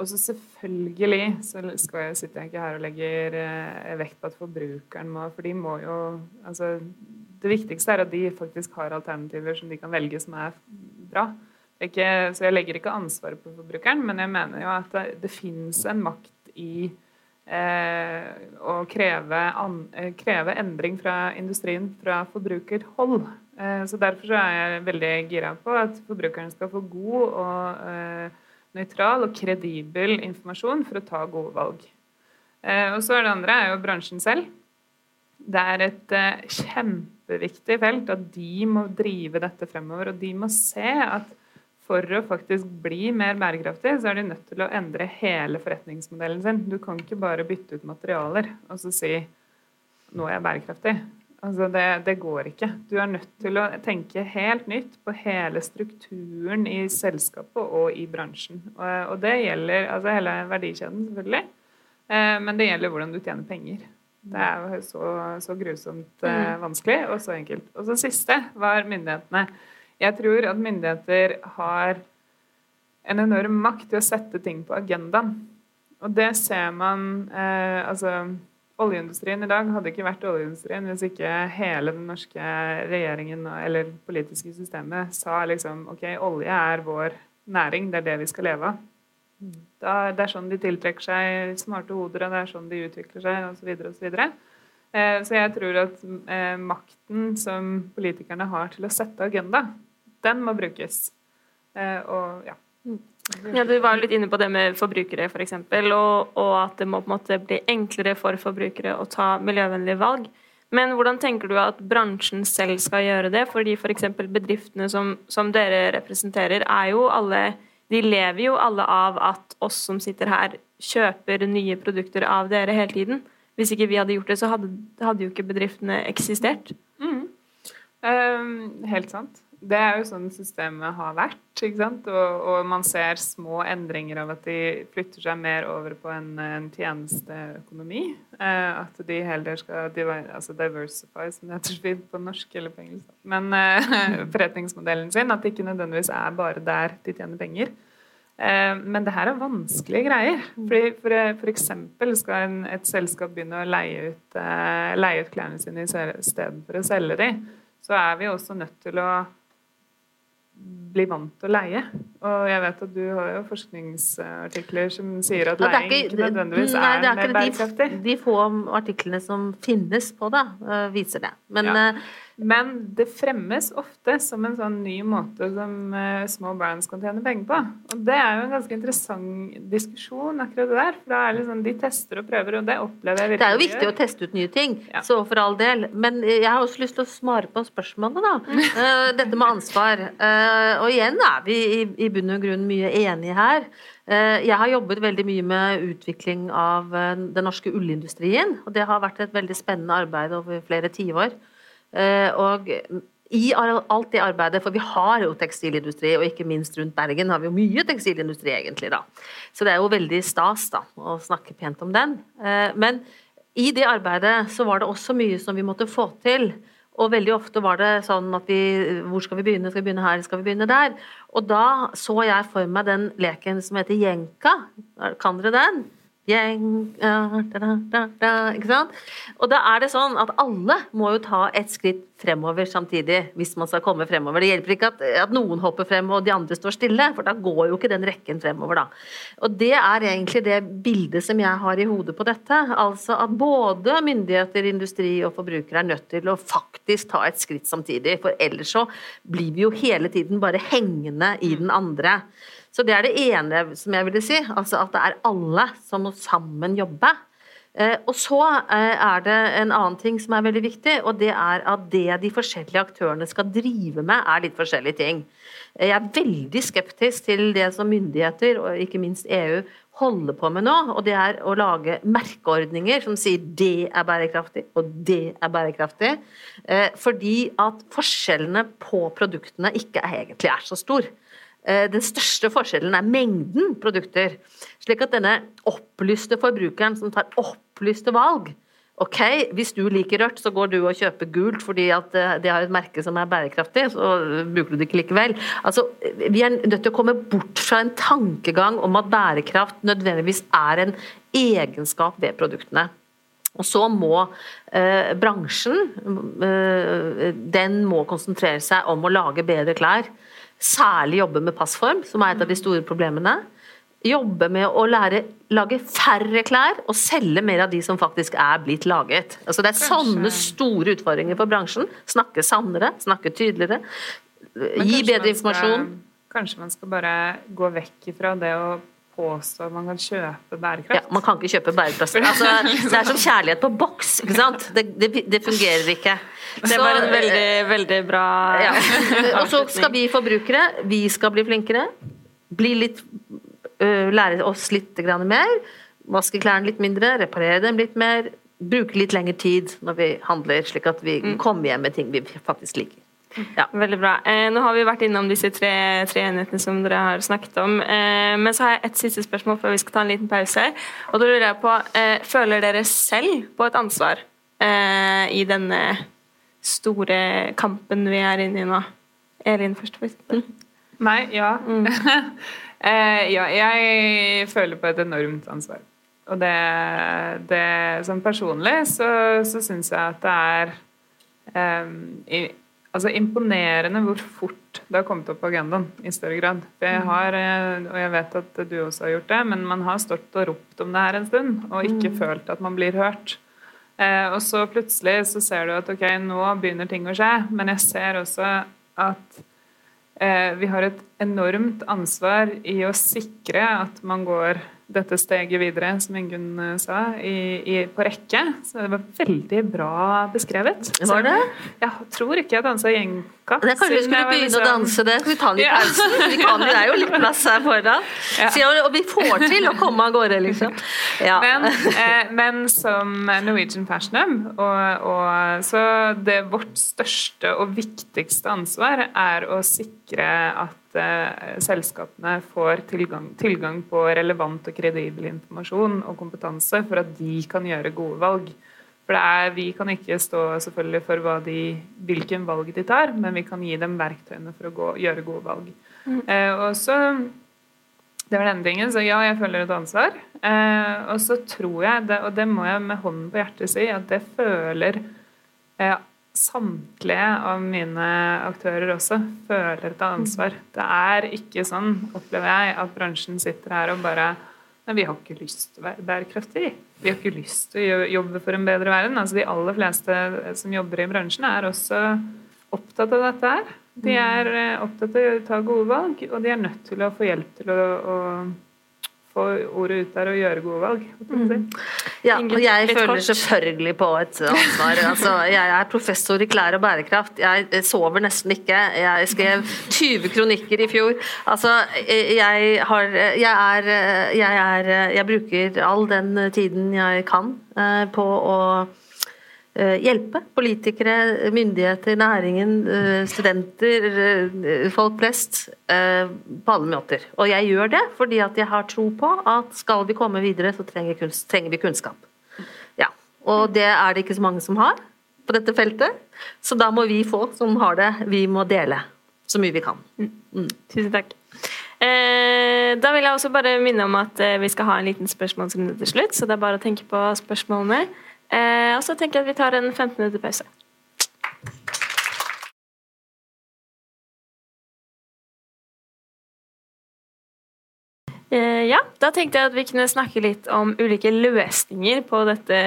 Og så selvfølgelig så jeg, sitter jeg ikke her og legger vekt på at forbrukeren må For de må jo Altså, det viktigste er at de faktisk har alternativer som de kan velge som er bra. Ikke, så jeg legger ikke ansvaret på forbrukeren, men jeg mener jo at det, det fins en makt i eh, å kreve, an, eh, kreve endring fra industrien fra forbrukerhold. Eh, så derfor så er jeg veldig gira på at forbrukeren skal få god og eh, nøytral og kredibel informasjon for å ta gode valg. Eh, og så er det andre er jo bransjen selv. Det er et eh, kjempeviktig felt at de må drive dette fremover. Og de må se at for å faktisk bli mer bærekraftig, så er de nødt til å endre hele forretningsmodellen sin. Du kan ikke bare bytte ut materialer og så si nå er jeg bærekraftig. Altså det, det går ikke. Du er nødt til å tenke helt nytt på hele strukturen i selskapet og i bransjen. Og, og det gjelder altså hele verdikjeden, selvfølgelig. Eh, men det gjelder hvordan du tjener penger. Det er jo så, så grusomt eh, vanskelig og så enkelt. Og så siste var myndighetene. Jeg tror at myndigheter har en enorm makt til å sette ting på agendaen. Og det ser man eh, Altså, oljeindustrien i dag hadde ikke vært oljeindustrien hvis ikke hele den norske regjeringen eller politiske systemet sa liksom OK, olje er vår næring, det er det vi skal leve av. Da, det er sånn de tiltrekker seg smarte hoder, og det er sånn de utvikler seg, osv. osv. Eh, så jeg tror at eh, makten som politikerne har til å sette agenda, den må brukes. Eh, og ja. Ja, Du var litt inne på det med forbrukere, f.eks., for eksempel, og, og at det må på en måte bli enklere for forbrukere å ta miljøvennlige valg. Men hvordan tenker du at bransjen selv skal gjøre det? Fordi f.eks. For bedriftene som, som dere representerer, er jo alle De lever jo alle av at oss som sitter her, kjøper nye produkter av dere hele tiden. Hvis ikke vi hadde gjort det, så hadde, hadde jo ikke bedriftene eksistert. Ehm, helt sant. Det er jo sånn systemet har vært. ikke sant? Og, og man ser små endringer av at de flytter seg mer over på en, en tjenesteøkonomi. Eh, at de heller skal altså diversify, som det heter fint på norsk eller på engelsk. Men eh, forretningsmodellen sin. At det ikke nødvendigvis er bare der de tjener penger. Eh, Men det her er vanskelige greier. Fordi for, for eksempel skal en, et selskap begynne å leie ut, eh, leie ut klærne sine i stedet for å selge de, så er vi også nødt til å bli vant til å leie. Og jeg vet at du har jo forskningsartikler som sier at Ja, det er ikke nødvendigvis nei, er, er mer bærekraftig. de, de få artiklene som finnes på det, øh, viser det. Men Ja. Men det fremmes ofte som en sånn ny måte som eh, små brands kan tjene penger på. Og det er jo en ganske interessant diskusjon, akkurat det der. For da er det sånn, de tester og prøver, og det opplever jeg virkelig det er jo viktig å teste ut nye ting, Ja. så for all del. Men øh, jeg har også lyst til å svare på spørsmålet, da. Øh, Dette med ansvar. Og igjen er vi i, bunn og grunn mye enige her. Eh, Jeg har jobbet veldig mye med utvikling av eh, den norske ullindustrien. Og det har vært et veldig spennende arbeid over flere tiår. Eh, Og i alt det arbeidet, for vi har jo tekstilindustri, og ikke minst rundt Bergen har vi jo mye tekstilindustri, egentlig, da. Så det er jo veldig stas da, å snakke pent om den. Eh, men i det arbeidet så var det også mye som vi måtte få til. Og veldig ofte var det sånn at vi Hvor skal vi begynne? Skal vi begynne her? Skal vi begynne der? Og da så jeg for meg den leken som heter Jenka. Kan dere den? Gjeng da, da, da, Ikke sant? Og da er det sånn at alle må jo ta et skritt fremover samtidig hvis man skal komme fremover. Det hjelper ikke at, at, noen hopper frem og de andre står stille, for da går jo ikke den rekken fremover, da. Og det er egentlig det bildet som jeg har i hodet på dette. Altså at både myndigheter, industri og forbrukere er nødt til å faktisk ta et skritt samtidig. For ellers så blir vi jo hele tiden bare hengende i den andre. Så det er det ene som jeg ville si. Altså at det er alle som må sammen jobbe. Eh, og så eh, er det en annen ting som er veldig viktig, og det er at det de forskjellige aktørene skal drive med, er litt forskjellige ting. Eh, jeg er veldig skeptisk til det som myndigheter, og ikke minst EU, holder på med nå, og det er å lage merkeordninger som sier det er bærekraftig, og det er bærekraftig. Fordi at forskjellene på produktene ikke egentlig er så stor. Eh, den største forskjellen er mengden produkter. Slik at denne opplyste forbrukeren som tar opplyste valg Ok, hvis du liker rødt, så går du og kjøper gult fordi at eh, det har et merke som er bærekraftig, så bruker du det ikke likevel. Altså, vi er nødt til å komme bort fra en tankegang om at bærekraft nødvendigvis er en egenskap ved produktene. Og så må eh, bransjen eh, Den må konsentrere seg om å lage bedre klær særlig jobbe med passform, som er et av de store problemene. Jobbe med å lære lage færre klær og selge mer av de som faktisk er blitt laget. Altså Det er sånne store utfordringer for bransjen. Snakke sannere, snakke tydeligere. Gi bedre informasjon. Kanskje man skal bare gå vekk ifra det å påstå man kan kjøpe bærekraft? Ja, Man kan ikke kjøpe bærekraft. Altså, det er som kjærlighet på boks. ikke sant? Det, det, det fungerer ikke. Det var en veldig, veldig bra ja. Og så skal vi forbrukere, vi skal bli flinkere. Bli litt Lære oss litt mer. Vaske klærne litt mindre, reparere dem litt mer. Bruke litt lengre tid når vi handler, slik at vi mm. kommer hjem med ting vi faktisk liker. Ja, Veldig bra. Eh, nå har vi vært innom disse tre, tre enhetene som dere har snakket om. Eh, men så har jeg et siste spørsmål før vi skal ta en liten pause. Og da lurer jeg på, eh, Føler dere selv på et ansvar eh, i denne store kampen vi er inne i nå? Elin først, for eksempel. Nei, ja. Mm. Eh, ja. Jeg føler på et enormt ansvar. Og det, det Sånn personlig så, så syns jeg at det er um, i, altså imponerende hvor fort det har kommet opp på agendaen i større grad. For jeg mm. har, eh, og jeg vet at du også har gjort det, men man har stått og ropt om det her en stund, og ikke mm. følt at man blir hørt. Eh, og så plutselig så ser du at ok, nå begynner ting å skje, men jeg ser også at eh, vi har et enormt ansvar i å sikre at man går dette steget videre, som Ingunn eh, sa, i, i, på rekke. Så det var veldig bra beskrevet. Var det? jeg tror ikke jeg dansa jenka. Det Kanskje vi skulle begynne liksom... å danse det? Skal vi ta i pausen? Ja. Vi kan, det er jo litt plass her foran. Ja. Så, og vi får til å komme av gårde, liksom. Ja. Men, eh, men, som Norwegian Fashion og, og så det vårt største og viktigste ansvar er å sikre at uh, selskapene får tilgang, tilgang, på relevant og kredibel informasjon og kompetanse for at de kan gjøre gode valg. For er, Vi kan ikke stå selvfølgelig for de, hvilken valg de tar, men vi kan gi dem verktøyene for å gå, gjøre gode valg. Mm. Uh, og så, Det var denne tingen, så ja, jeg føler et ansvar. Uh, og så tror jeg, det, og det må jeg med hånden på hjertet si, at det føler eh, samtlige av mine aktører også føler et ansvar. Det er ikke sånn, opplever jeg, at bransjen sitter her og bare Nei, vi har ikke lyst til å være bærekraftige. Vi har ikke lyst til å jobbe for en bedre verden. Altså, de aller fleste som jobber i bransjen, er også opptatt av dette her. De er eh, opptatt av å ta gode valg, og de er nødt til å få hjelp til å, å få ordet ut der og gjøre gode valg. Mm. Ja, og jeg føler selvfølgelig på et ansvar. Altså, jeg er professor i klær og bærekraft. Jeg sover nesten ikke. Jeg skrev 20 kronikker i fjor. Altså, jeg har jeg er, jeg er Jeg bruker all den tiden jeg kan eh, på å eh, hjelpe politikere, myndigheter, næringen, eh, studenter, eh, folk flest eh, på alle måter. Og jeg gjør det fordi at jeg har tro på at skal vi komme videre, så trenger, kunst, trenger vi kunnskap. Ja, Og det er det ikke så mange som har på dette feltet. Så da må vi få som har det, vi må dele så mye vi kan. Mm. Tusen takk. Eh, da vil jeg også bare minne om at eh, vi skal ha en liten spørsmålsrunde til slutt, så det er bare å tenke på spørsmålene. Eh, og så tenker jeg at vi tar en 15 minutter pause. Eh, ja, da tenkte jeg at vi kunne snakke litt om ulike løsninger på dette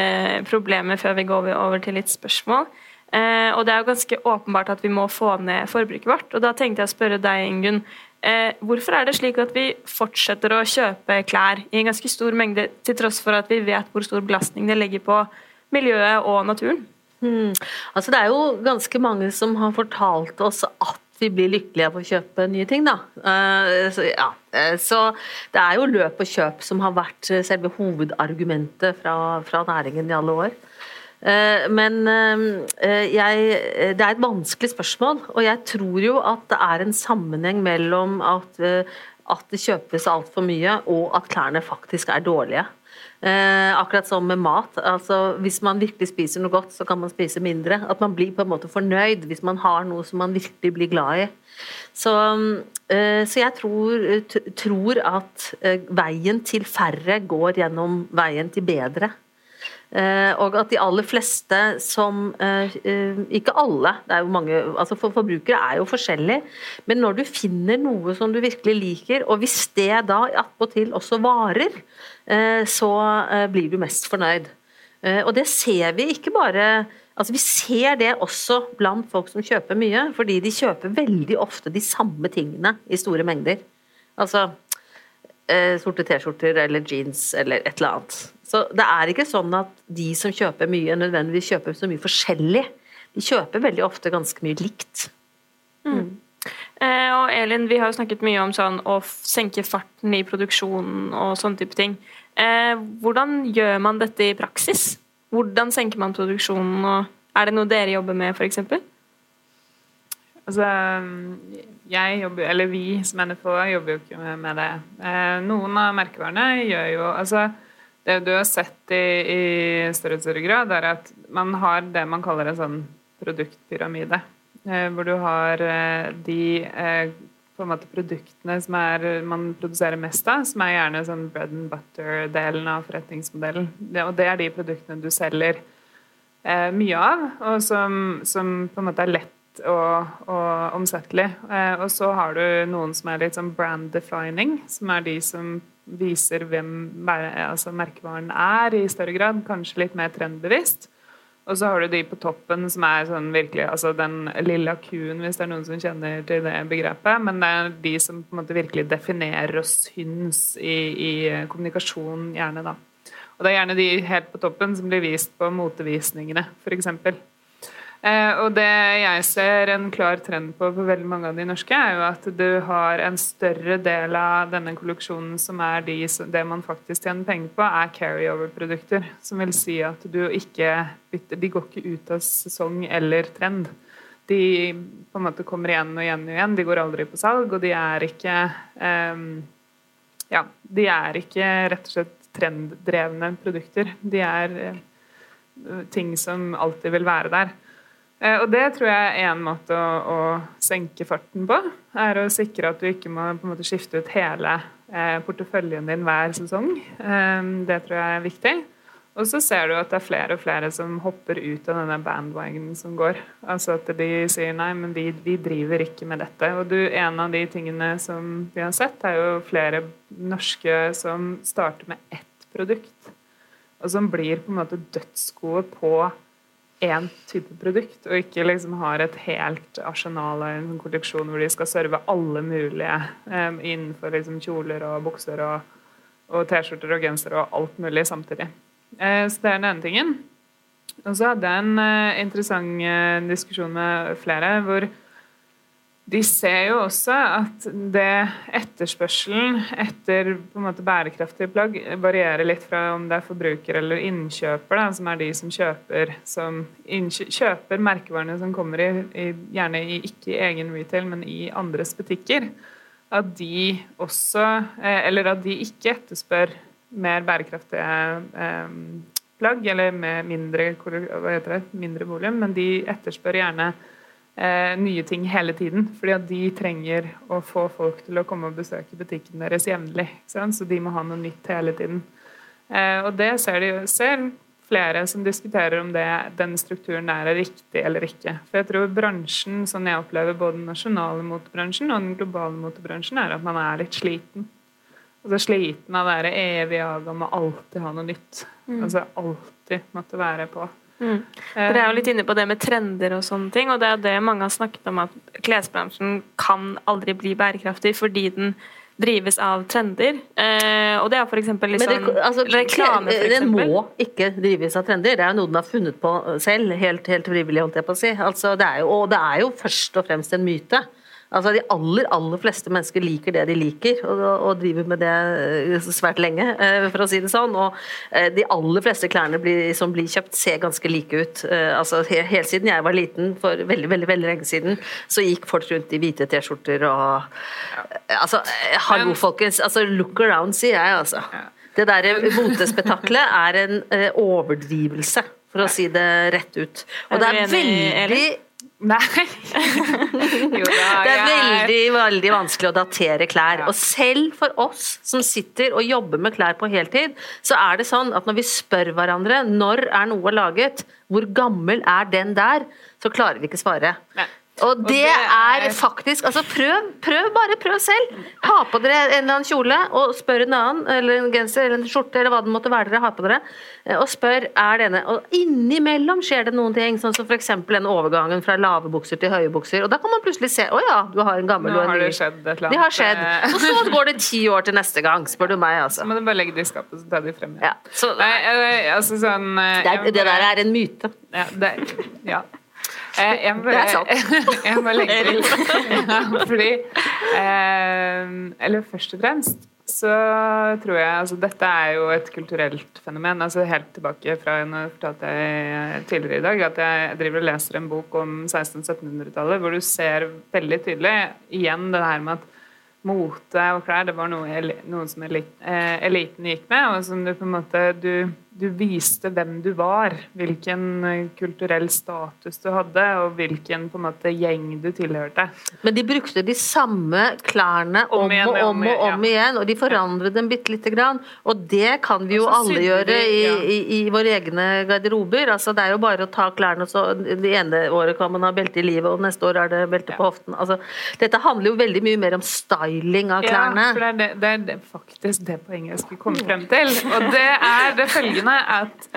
problemet før vi går over til litt spørsmål. Eh, og det er jo ganske åpenbart at vi må få ned forbruket vårt. Og da tenkte jeg å spørre deg, Ingunn. Eh, hvorfor er det slik at vi fortsetter å kjøpe klær i en ganske stor mengde, til tross for at vi vet hvor stor belastning det legger på miljøet og naturen? Hmm. Altså, det er jo ganske mange som har fortalt oss at vi blir lykkelige av å kjøpe nye ting, da. Uh, så, ja. uh, så, det er jo løp og kjøp som har vært selve hovedargumentet fra, fra næringen i alle år. Uh, men jeg, det er et vanskelig spørsmål, og jeg tror jo at det er en sammenheng mellom at, at det kjøpes altfor mye, og at klærne faktisk er dårlige. Eh, akkurat som med mat. Altså, hvis man virkelig spiser noe godt, så kan man spise mindre. At man blir på en måte fornøyd hvis man har noe som man virkelig blir glad i. Så, eh, så jeg tror, tror, at eh, veien til færre går gjennom veien til bedre. Eh, og at de aller fleste som eh, eh, Ikke alle, det er jo mange altså for Forbrukere er jo forskjellige. Men når du finner noe som du virkelig liker, og hvis det da attpåtil også varer, så blir du mest fornøyd. Og det ser vi ikke bare Altså Vi ser det også blant folk som kjøper mye, fordi de kjøper veldig ofte de samme tingene i store mengder. Altså sorte T-skjorter eller jeans eller et eller annet. Så det er ikke sånn at de som kjøper mye, nødvendigvis kjøper så mye forskjellig. De kjøper veldig ofte ganske mye likt. Mm. Eh, og Elin, vi har jo snakket mye om sånn å senke farten i produksjonen og sånne type ting. Eh, hvordan gjør man dette i praksis? Hvordan senker man produksjonen, og er det noe dere jobber med, f.eks.? Altså, jeg jobber, eller vi som NFO jobber jo ikke med det. Eh, noen av merkevarene gjør jo altså det du har sett i, i større og større grad, er at man har det man kaller en sånn produktpyramide. Eh, hvor du har eh, de eh, på en måte produktene som er, man produserer mest av, som er gjerne sånn bread and butter-delen av forretningsmodellen. Det, og det er de produktene du selger eh, mye av, og som, som, på en måte er lett og, og omsettelig. Eh, og så har du noen som er litt sånn brand defining, som er de som viser hvem altså merkevaren er, i større grad. Kanskje litt mer trendbevisst. Og så har du de på toppen som er sånn virkelig altså den lilla kuen, hvis det er noen som kjenner til det begrepet. Men det er de som på en måte virkelig definerer og syns i, i kommunikasjon, gjerne, da. Og det er gjerne de helt på toppen som blir vist på motevisningene, f.eks. Eh, og det jeg ser en klar trend på på veldig mange av de norske, er jo at du har en større del av denne kolleksjonen som er de, det man faktisk tjener penger på, er carryover-produkter. Som vil si at du ikke bytter De går ikke ut av sesong eller trend. De på en måte kommer igjen og igjen og igjen. De går aldri på salg, og de er ikke um, Ja, de er ikke rett og slett trenddrevne produkter. De er uh, ting som alltid vil være der. Eh, og det tror jeg er en måte å, å, senke farten på. Er å sikre at du ikke må på en måte skifte ut hele eh, porteføljen din hver sesong. Eh, det tror jeg er viktig. Og så ser du at det er flere og flere som hopper ut av denne bandwagonen som går. Altså at de sier nei, men vi, vi driver ikke med dette. Og du, en av de tingene som vi har sett, er jo flere norske som starter med ett produkt, og som blir på en måte dødsgode på én type produkt, og ikke liksom har et helt arsenal av en kolleksjon hvor de skal serve alle mulige um, innenfor liksom kjoler og bukser og, og T-skjorter og gensere og alt mulig samtidig. Uh, så det er den ene tingen. Og så hadde jeg en uh, interessant uh, diskusjon med flere hvor de ser jo også at det etterspørselen etter på en måte bærekraftige plagg varierer litt fra om det er forbruker eller innkjøper, da, som er de som kjøper, som kjøper merkevarene som kommer i, i, gjerne i, ikke i egen retail, men i andres butikker. At de også eh, Eller at de ikke etterspør mer bærekraftige eh, plagg, eller med mindre, mindre volum, men de etterspør gjerne eh, nye ting hele tiden. Fordi at de trenger å få folk til å komme og besøke butikken deres jevnlig. Så de må ha noe nytt hele tiden. Eh, og det ser de ser flere som diskuterer om det, den strukturen der er riktig eller ikke. For jeg tror bransjen, sånn jeg opplever både den nasjonale motebransjen og den globale motebransjen, er at man er litt sliten. Altså sliten av å være evig jaget om å alltid ha noe nytt. Mm. Altså alltid måtte være på. Mm. Dere er jo litt inne på det med trender og sånne ting, og det er det mange har snakket om, at klesbransjen kan aldri bli bærekraftig fordi den drives av trender. Eh, og det er f.eks. Liksom, altså, reklame, for Den må ikke drives av trender. Det er jo noe den har funnet på selv, helt, helt frivillig, holdt jeg på å si. Altså, det jo, og det er jo først og fremst en myte. Altså De aller aller fleste mennesker liker det de liker, og, og driver med det eh, svært lenge, eh, for å si det sånn. Og eh, de aller fleste klærne blir, som blir kjøpt, ser ganske like ut. Altså Helt siden jeg var liten, for veldig veldig, veldig lenge siden, så gikk folk rundt i hvite T-skjorter og Altså, hallo, folkens. altså Look around, sier jeg, altså. Det der motespetakkelet er en overdrivelse, for å si det rett ut. Og det er veldig Nei. jo, da, det er veldig, veldig vanskelig å datere klær. Ja. Og selv for oss som sitter og jobber med klær på heltid, så er det sånn at når vi spør hverandre når er noe laget, hvor gammel er den der, så klarer vi ikke svare. Nei. Og det, er faktisk altså prøv, prøv, bare prøv selv. Ha på dere en eller annen kjole og spør en annen, eller en genser eller en skjorte eller hva det måtte være dere har på dere, eh, og spør er denne Og innimellom skjer det noen ting, sånn som f.eks. den overgangen fra lave bukser til høye bukser. Og da kan man plutselig se å ja, du har en gammel Nå og en ny. Det skjedd et eller annet. Det har skjedd. Og så går det ti år til neste gang, spør du meg, altså. Men du bare legge det i skapet, så tar de frem igjen. Ja, så, Nei, altså sånn det, er, det der er en myte. Ja, det, ja. Eh, jeg må, det er sant. Jeg må legge til ja, Fordi eh, Eller først og fremst så tror jeg altså Dette er jo et kulturelt fenomen. altså Helt tilbake fra Nå fortalte jeg tidligere i dag at jeg driver og leser en bok om 1600-1700-tallet hvor du ser veldig tydelig igjen det her med at mote og klær det var noe, noe som eh, eliten gikk med, og som du på en måte du du viste hvem du var, hvilken eh, kulturell status du hadde, og hvilken på en måte gjeng du tilhørte. Men de brukte de samme klærne om, igjen, og om, og om ja. igjen, og de forandret dem bitte lite grann. Og det kan vi jo alle gjøre i, ja. i, i, våre egne garderober. Altså, det er jo bare å ta klærne så Det ene året kan man ha belte i livet, og neste år er det belte ja. på hoften. Altså, dette handler jo veldig mye mer om styling av klærne. Ja, for det er, det, det er faktisk det poenget jeg skulle komme frem til. Og det er det følgende følgende at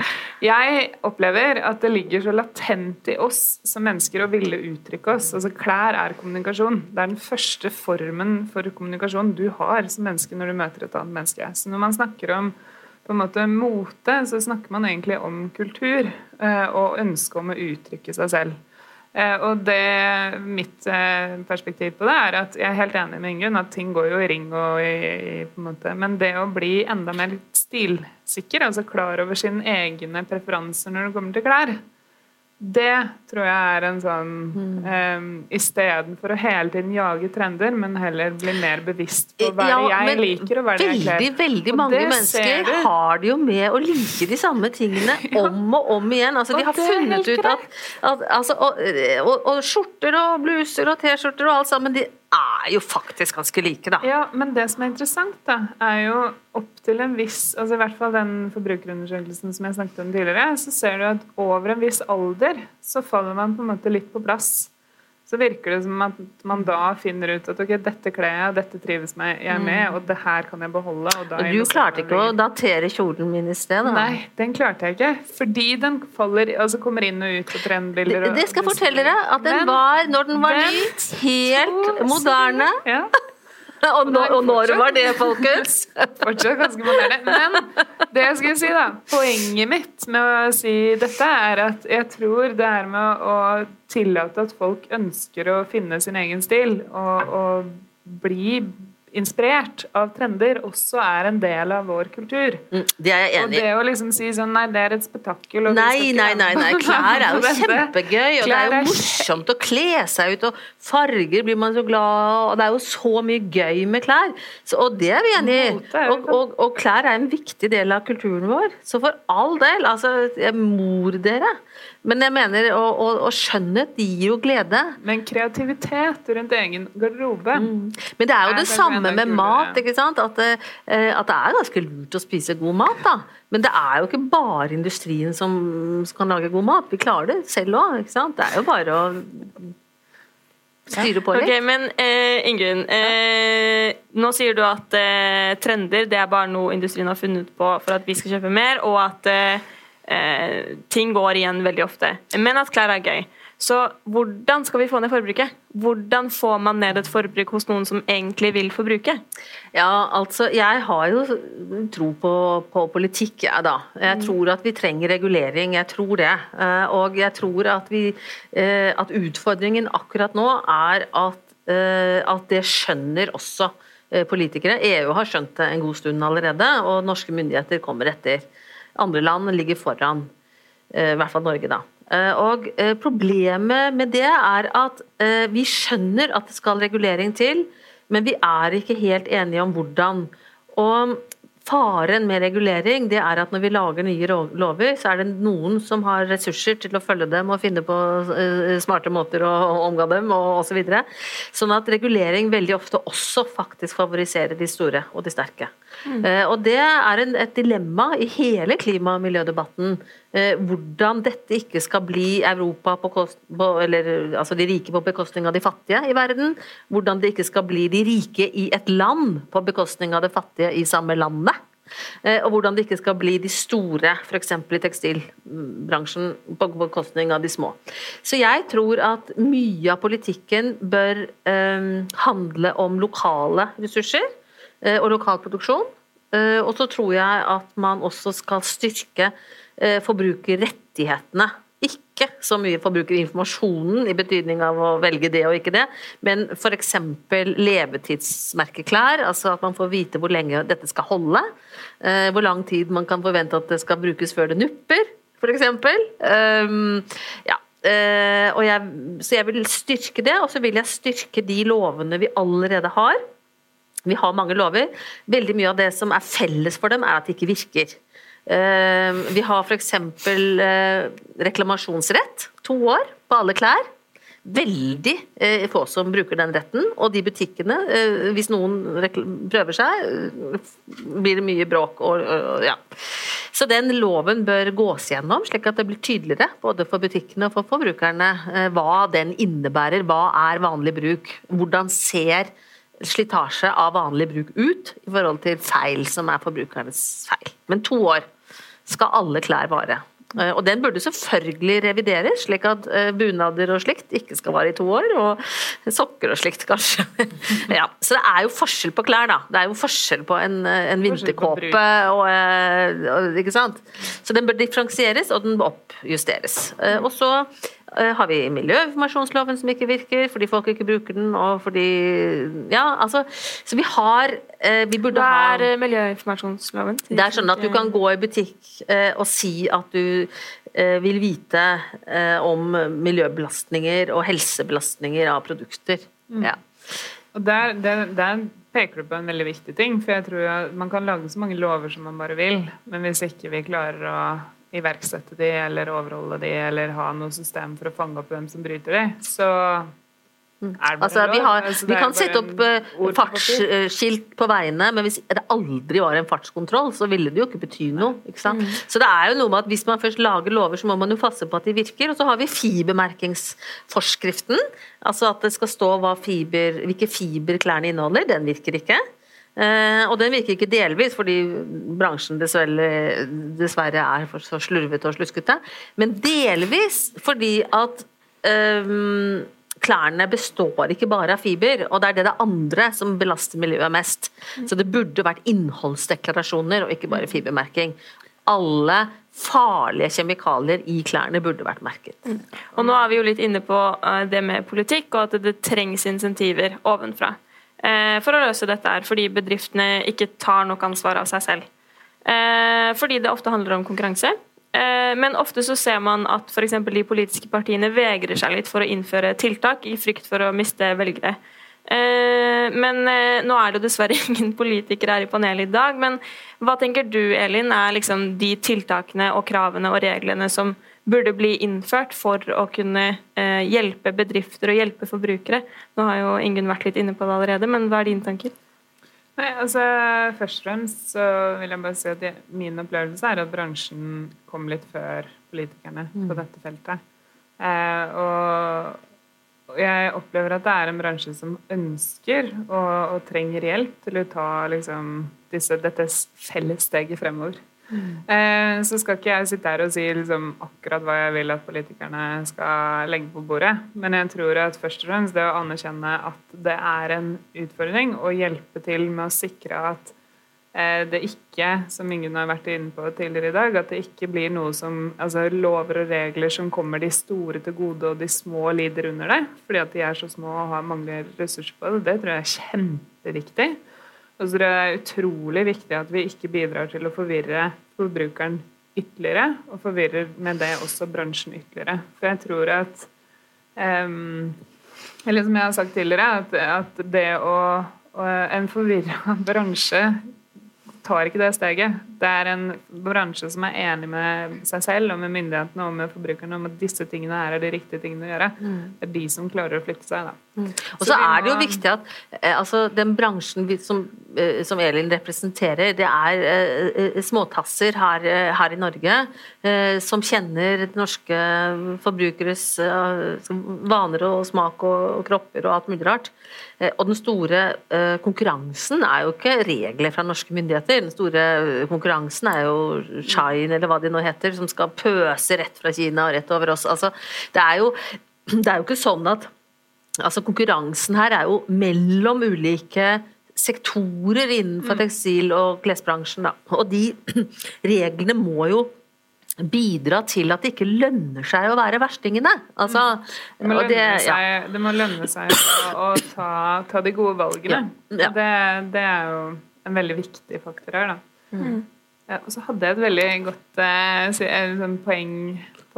jeg opplever at det ligger så latent i oss som mennesker å ville uttrykke oss. Altså Klær er kommunikasjon. Det er den første formen for kommunikasjon du har som menneske når du møter et annet menneske. Så når man snakker om på en måte mote, så snakker man egentlig om kultur eh, og ønsket om å uttrykke seg selv. Eh, og det, mitt eh, perspektiv på det er at jeg er helt enig med Ingunn at ting går jo i ring og i, i, på en måte, Men det å bli enda mer stilsikker, altså klar over sine egne preferanser når det kommer til klær, det tror jeg er en sånn mm. um, Istedenfor å hele tiden jage trender, men heller bli mer bevisst på hva ja, jeg liker, og hva veldig, jeg kler. Veldig, veldig mange mennesker har det jo med å like de samme tingene ja. om og om igjen. Altså, de har funnet ut at, at altså, og, og, og, skjorter og bluser og T-skjorter og alt sammen, de er jo faktisk ganske like, da. Ja, men det som er interessant, da, er jo opp til en viss altså I hvert fall den forbrukerundersøkelsen som jeg snakket om tidligere, så ser du at over en viss alder så faller man på en måte litt på plass så virker det som at man da finner ut at ok, dette kler jeg, dette trives jeg med, mm. og det her kan jeg beholde. Og, og du klarte ikke å datere kjolen min i sted? da? Nei, den klarte jeg ikke. Fordi den faller, altså kommer inn og ut på trendbilder. Og, det skal jeg fortelle deg, at den var, når den var ny, helt moderne. Ja. Og, når, og når var det, folkens? Fortsatt ganske moderne. Men det jeg skulle si, da Poenget mitt med å si dette, er at jeg tror det er med å tillate at folk ønsker å finne sin egen stil, og, og bli inspirert av trender også er en del av vår kultur. Mm, det er jeg Og enig i. det å liksom si sånn Nei, det er et spetakkel. Nei, nei, nei, nei. Klær er jo kjempegøy, og det er jo morsomt å kle seg ut, og farger blir man så glad og Det er jo så mye gøy med klær, så, og det er vi enig i. Og, og, og klær er en viktig del av kulturen vår, så for all del, altså, mor dere. Men jeg mener, og, og, og skjønnhet gir jo glede. Men kreativitet rundt egen garderobe Men det er jo det, det samme med mat. ikke sant? At, det- eh, at det er ganske lurt å spise god mat. da. Men det er jo ikke bare industrien som som kan lage god mat. Vi klarer det selv òg. Det er jo bare å styre på litt. Ok, men eh, Ingunn, eh, nå sier du at eh, trender det er bare noe industrien har funnet på for at vi skal kjøpe mer, og at eh, eh, ting går igjen veldig ofte. Men at klær er gøy. Så hvordan skal vi få ned forbruket? Hvordan får man ned et forbruk hos noen som egentlig vil forbruke? Ja, altså, jeg har jo tro på, på politikk, jeg, da. Jeg tror at vi trenger regulering, jeg tror det. Eh, Og jeg tror at, vi, eh, at utfordringen akkurat nå er at, eh, at det skjønner også politikere. EU har skjønt det en god stund allerede, og norske myndigheter kommer etter. Andre land ligger foran, eh, i hvert fall Norge, da. Eh, Og eh, Problemet med det er at vi skjønner at det skal regulering til, men vi er ikke helt enige om hvordan. Og Faren med regulering det er at når vi lager nye lover, så er det noen som har ressurser til å følge dem og finne på smarte måter å omgå dem og osv. Så sånn at regulering veldig ofte også faktisk favoriserer de store og de sterke. Eh, Og Det er en, et dilemma i hele klima- og miljødebatten. eh, Hvordan dette ikke skal bli Europa på kost, på, eller altså de rike på bekostning av de fattige i verden. Hvordan det ikke skal bli de rike i et land på bekostning av det fattige i samme landet. Eh, Og hvordan det ikke skal bli de store, f.eks. i tekstilbransjen, på bekostning av de små. Så jeg tror at mye av politikken bør eh, handle om lokale ressurser og lokal produksjon. Eh, Og så tror jeg at man også skal styrke eh, forbrukerrettighetene. Ikke så mye forbrukerinformasjonen i betydning av å velge det og ikke det, men f.eks. levetidsmerkeklær, altså at man får vite hvor lenge dette skal holde. eh, Hvor lang tid man kan forvente at det skal brukes før det nupper, f.eks. Ja. eh, så jeg vil styrke det, og så vil jeg styrke de lovene vi allerede har. Vi har mange lover. Veldig mye av det som er felles for dem, er at de ikke virker. Eh, Vi har f.eks. reklamasjonsrett. To år på alle klær. Veldig eh, få som bruker den retten. Og de butikkene, eh, hvis noen prøver seg, eh, blir det mye bråk. Og, ja. Så den loven bør gås gjennom, slik at det blir tydeligere både for butikkene og for forbrukerne eh, hva den innebærer. Hva er vanlig bruk? Hvordan ser slitasje av vanlig bruk ut i forhold til feil som er forbrukernes feil. Men to år skal alle klær vare. Eh, Og den burde selvfølgelig revideres, slik at eh, bunader og slikt ikke skal vare i to år, og sokker og slikt kanskje. ja, så det er jo forskjell på klær, da. Det er jo forskjell på en, eh, en vinterkåpe og, og Ikke sant? Så den bør differensieres, og den bør oppjusteres. Og så har vi miljøinformasjonsloven som ikke virker, fordi folk ikke bruker den, og fordi Ja, altså Så vi har eh, Vi burde Hva er eh, miljøinformasjonsloven? det er sånn at du kan gå i butikk eh, og si at du eh, vil vite eh, om miljøbelastninger og helsebelastninger av produkter. Ja. Og der, der, der peker du på en veldig viktig ting. For jeg tror at man kan lage så mange lover som man bare vil, men hvis ikke vi klarer å iverksette de, eller overholde de, eller ha noe system for å fange opp hvem som bryter de, så er det bare Altså, vi, har, Altså, vi kan sette opp uh, på fartsskilt på veiene, men hvis det aldri var en fartskontroll, så ville det jo ikke bety noe. Ikke sant? Så det er jo noe med at hvis man først lager lover, så må man jo passe på at de virker. Og så har vi fibermerkingsforskriften, altså at det skal stå fiber, hvilke fiber klærne inneholder. Den virker ikke. Eh, og den virker ikke delvis fordi bransjen dessverre, dessverre er for så slurvete og sluskete, men delvis fordi at eh, klærne består ikke bare av fiber, og det er det det andre som belaster miljøet mest. Så det burde vært innholdsdeklarasjoner og ikke bare fibermerking. Alle farlige kjemikalier i klærne burde vært merket. Og nå er vi jo litt inne på eh, det med politikk, og at det trengs insentiver ovenfra for å løse dette her, fordi bedriftene ikke tar nok ansvar av seg selv. Eh, fordi det ofte handler om konkurranse. Men ofte så ser man at f.eks. de politiske partiene vegrer seg litt for å innføre tiltak i frykt for å miste velgere. Eh, men eh, nå er det dessverre ingen politikere her i panelet i dag. Men hva tenker du, Elin, er liksom de tiltakene og kravene og reglene som burde bli innført for å kunne eh, hjelpe bedrifter og hjelpe forbrukere? Nå har jo Ingunn vært litt inne på det allerede, men hva er dine tanker? Nei, altså Først og fremst så vil jeg bare si at min opplevelse er at bransjen kom litt før politikerne mm. på dette feltet. Eh, og jeg opplever at det er en bransje som ønsker og, og trenger hjelp til å ta liksom, disse, dette felles steget fremover. Eh, så skal ikke jeg sitte her og si liksom, akkurat hva jeg vil at politikerne skal legge på bordet, men jeg tror at først og fremst det å anerkjenne at det er en utfordring, og hjelpe til med å sikre at Eh, det ikke, som Ingunn har vært inne på tidligere i dag, at det ikke blir noe som altså lover og regler som kommer de store til gode, og de små lider under det, fordi at de er så små og har mangler ressurser på det. Det tror jeg er kjempeviktig. Og så tror jeg det er utrolig viktig at vi ikke bidrar til å forvirre forbrukeren ytterligere, og forvirrer med det også bransjen ytterligere. For jeg tror at um, Eller som jeg har sagt tidligere, at, at det å, å en forvirra bransje tar ikke det steget. Det er en bransje som er enig med seg selv og med myndighetene og med forbrukerne om at disse tingene her er de riktige tingene å gjøre. Mm. Det er de som klarer å flytte seg. da. Mm. Og så, så er det jo viktig at eh, altså, den bransjen som, eh, som, Elin representerer, det er eh, småtasser her, her, i Norge som kjenner norske forbrukeres vaner og smak og, kropper og alt mulig rart. og den store konkurransen er jo ikke regler fra norske myndigheter. Den store konkurransen er jo Shine, eller hva de nå heter, som skal pøse rett fra Kina og rett over oss. Altså, det er jo det er jo ikke sånn at altså Konkurransen her er jo mellom ulike sektorer innenfor mm. tekstil- og klesbransjen. Da. Og de reglene må jo bidra til at det ikke lønner seg å være verstingene. Altså, det, må det, seg, ja. det, må lønne seg å, å ta, ta, de gode valgene. Ja. Ja. Det, det, er jo en veldig viktig faktor her. Da. Mm. Og så hadde jeg et veldig godt eh, sånn poeng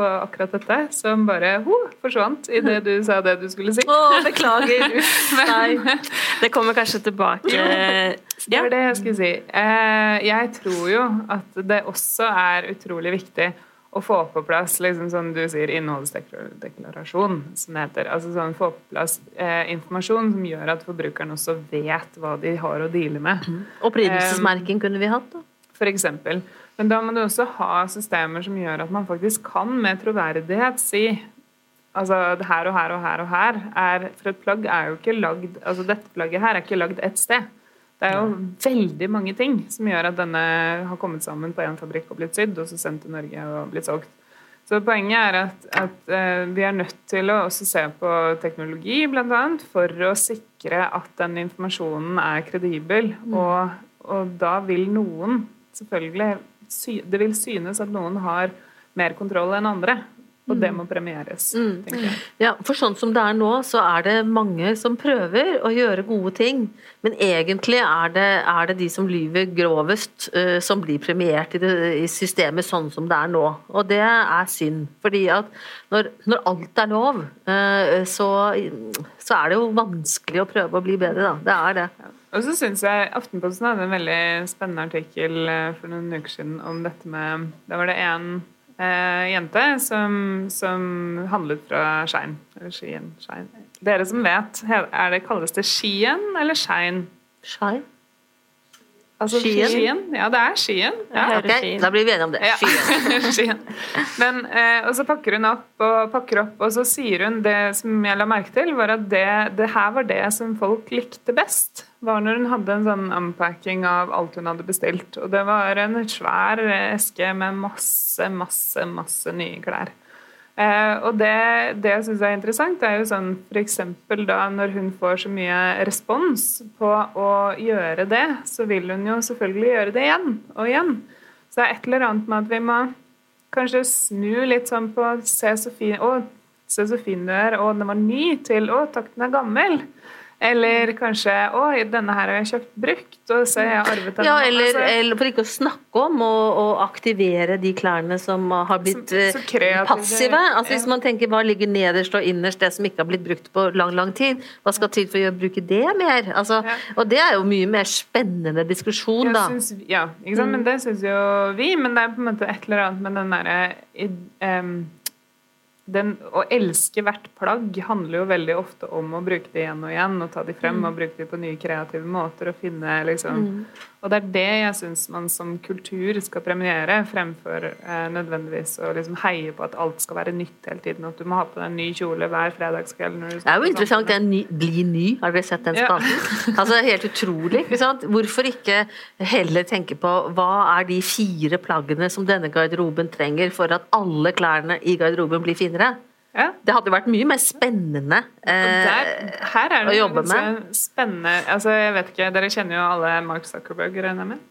på akkurat dette, som bare ho, forsvant idet du sa det du skulle si. Å, beklager. Nei. Det kommer kanskje tilbake. Det var det jeg skulle si. Eh, jeg tror jo at det også er utrolig viktig å få på plass liksom som du sier, innholdsdeklarasjon, som det heter. Altså sånn Få på plass eh, informasjon som gjør at forbrukeren også vet hva de har å deale med. Mm. Opprinnelsesmerking um, kunne vi hatt, da. Eksempel. Men da må du også ha systemer som gjør at man faktisk kan med troverdighet si altså det her og her og her og her er For et plagg er jo ikke lagd altså Dette plagget her er ikke lagd ett sted. Det er jo veldig mange ting som gjør at denne har kommet sammen på én fabrikk og blitt sydd, og så sendt til Norge og blitt solgt. Så Poenget er at, at uh, vi er nødt til å også se på teknologi, bl.a., for å sikre at den informasjonen er kredibel. Mm. Og, og da vil noen selvfølgelig det vil synes at noen har mer kontroll enn andre. Og det mm. må premieres. Mm. Ja, for sånn som det er nå, så er det mange som prøver å gjøre gode ting. Men egentlig er det, er det de som lyver grovest, uh, som blir premiert i, det, i, systemet sånn som det er nå. Og det er synd. Fordi at når, når alt er lov, uh, så, så, er det jo vanskelig å prøve å bli bedre, da. Det er det. Og så syns jeg Aftenposten hadde en veldig spennende artikkel eh, for noen uker siden om dette med Da var det en eh, jente som, som, handlet fra Skein. Eller Skien. Skien. Dere som vet, er det, kalles det Skien eller Skein? Skein? Altså, skien? skien? Ja, det er Skien. Ja. Okay, da blir vi enige om det. Ja. skien. Men, eh, og så pakker hun opp og pakker opp, og så sier hun det som jeg la merke til, var at det, det her var det som folk likte best. Var når hun hadde en sånn unpacking av alt hun hadde bestilt. Og det var en svær eske med masse, masse, masse nye klær. Eh, og det, det jeg syns er interessant, er jo sånn f.eks. da når hun får så mye respons på å gjøre det, så vil hun jo selvfølgelig gjøre det igjen og igjen. Så det er et eller annet med at vi må kanskje snu litt sånn på Se så fin, å, se så fin du er, og den var ny, til å, takk, den er gammel. Eller kanskje 'Å, denne her har jeg kjøpt brukt, og så har jeg arvet den. Ja, eller, altså, eller for ikke å snakke om å, aktivere de klærne som har blitt så eh, passive. Altså Hvis man tenker hva ligger nederst og innerst, det som ikke har blitt brukt på lang, lang tid, hva skal til for å bruke det mer? Altså, Ja. Og det er jo mye mer spennende diskusjon, da. Synes, ja, ikke sant? men det syns jo vi. Men det er på en måte et eller annet med den derre em, den, Å elske hvert plagg handler jo veldig ofte om å bruke det igjen og igjen, og ta de frem og bruke de på nye kreative måter. Og finne liksom Og det er det jeg syns man som kultur skal premiere, fremfor eh, nødvendigvis å liksom heie på at alt skal være nytt hele tiden. At du må ha på deg en ny kjole hver fredagskveld. Det er jo interessant, det er ny, Bli ny, har dere sett den Ja. Altså, det er helt utrolig. ikke sant? Hvorfor ikke heller tenke på hva er de fire plaggene som denne garderoben trenger for at alle klærne i garderoben blir finere? Ja. Det hadde vært mye mer spennende. Eh, der, her er å jobbe med. spennende altså jeg vet ikke, Dere kjenner jo alle Mark Zuckerberg, regner jeg med?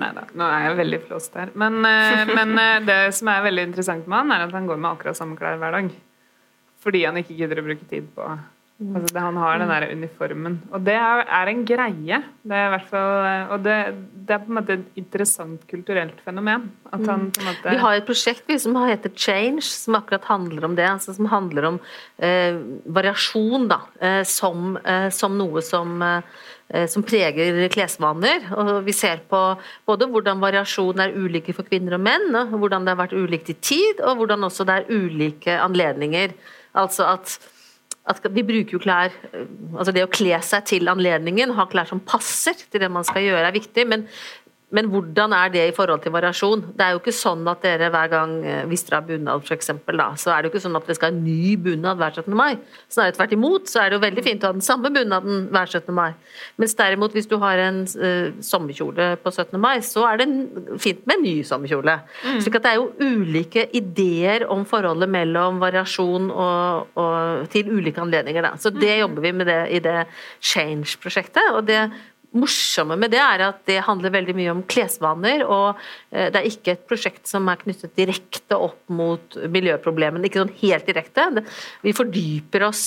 Nei da, nå er jeg veldig flåst her. Men, eh, men eh, det som er veldig interessant med han, er at han går med akkurat samme klær hver dag. Fordi han ikke gidder å bruke tid på altså det, Han har den der uniformen. Og det er, er en greie. Det er i hvert fall eh, Og det, det er på en måte et interessant kulturelt fenomen. At han på en måte Vi har et prosjekt vi, som heter Change, som akkurat handler om det. Altså, som handler om eh, variasjon da, eh, som, eh, som noe som, eh, som preger klesvaner. Og vi ser på både hvordan variasjon er ulike for kvinner og menn, og hvordan det har vært ulikt i tid, og hvordan også det er ulike anledninger. Altså at at vi bruker jo klær altså Det å kle seg til anledningen, ha klær som passer til det man skal gjøre, er viktig. Men, men hvordan er det i forhold til variasjon? Det er jo ikke sånn at dere hver gang eh, hvis dere har bunad, da, så er det jo ikke sånn at dere skal ha en ny bunad hver 17. mai. Snarere tvert imot, så er det jo veldig fint å ha den samme bunaden hver 17. mai. Mens derimot, hvis du har en uh, sommerkjole på 17. mai, så er det fint med en ny sommerkjole. Slik at det er jo ulike ideer om forholdet mellom variasjon og, og til ulike anledninger. Da. Så det jobber vi med det i det Change-prosjektet. og det morsomme med det er at det handler veldig mye om klesvaner, og eh, det er ikke et prosjekt som er knyttet direkte opp mot miljøproblemene. Ikke sånn helt direkte. Vi fordyper oss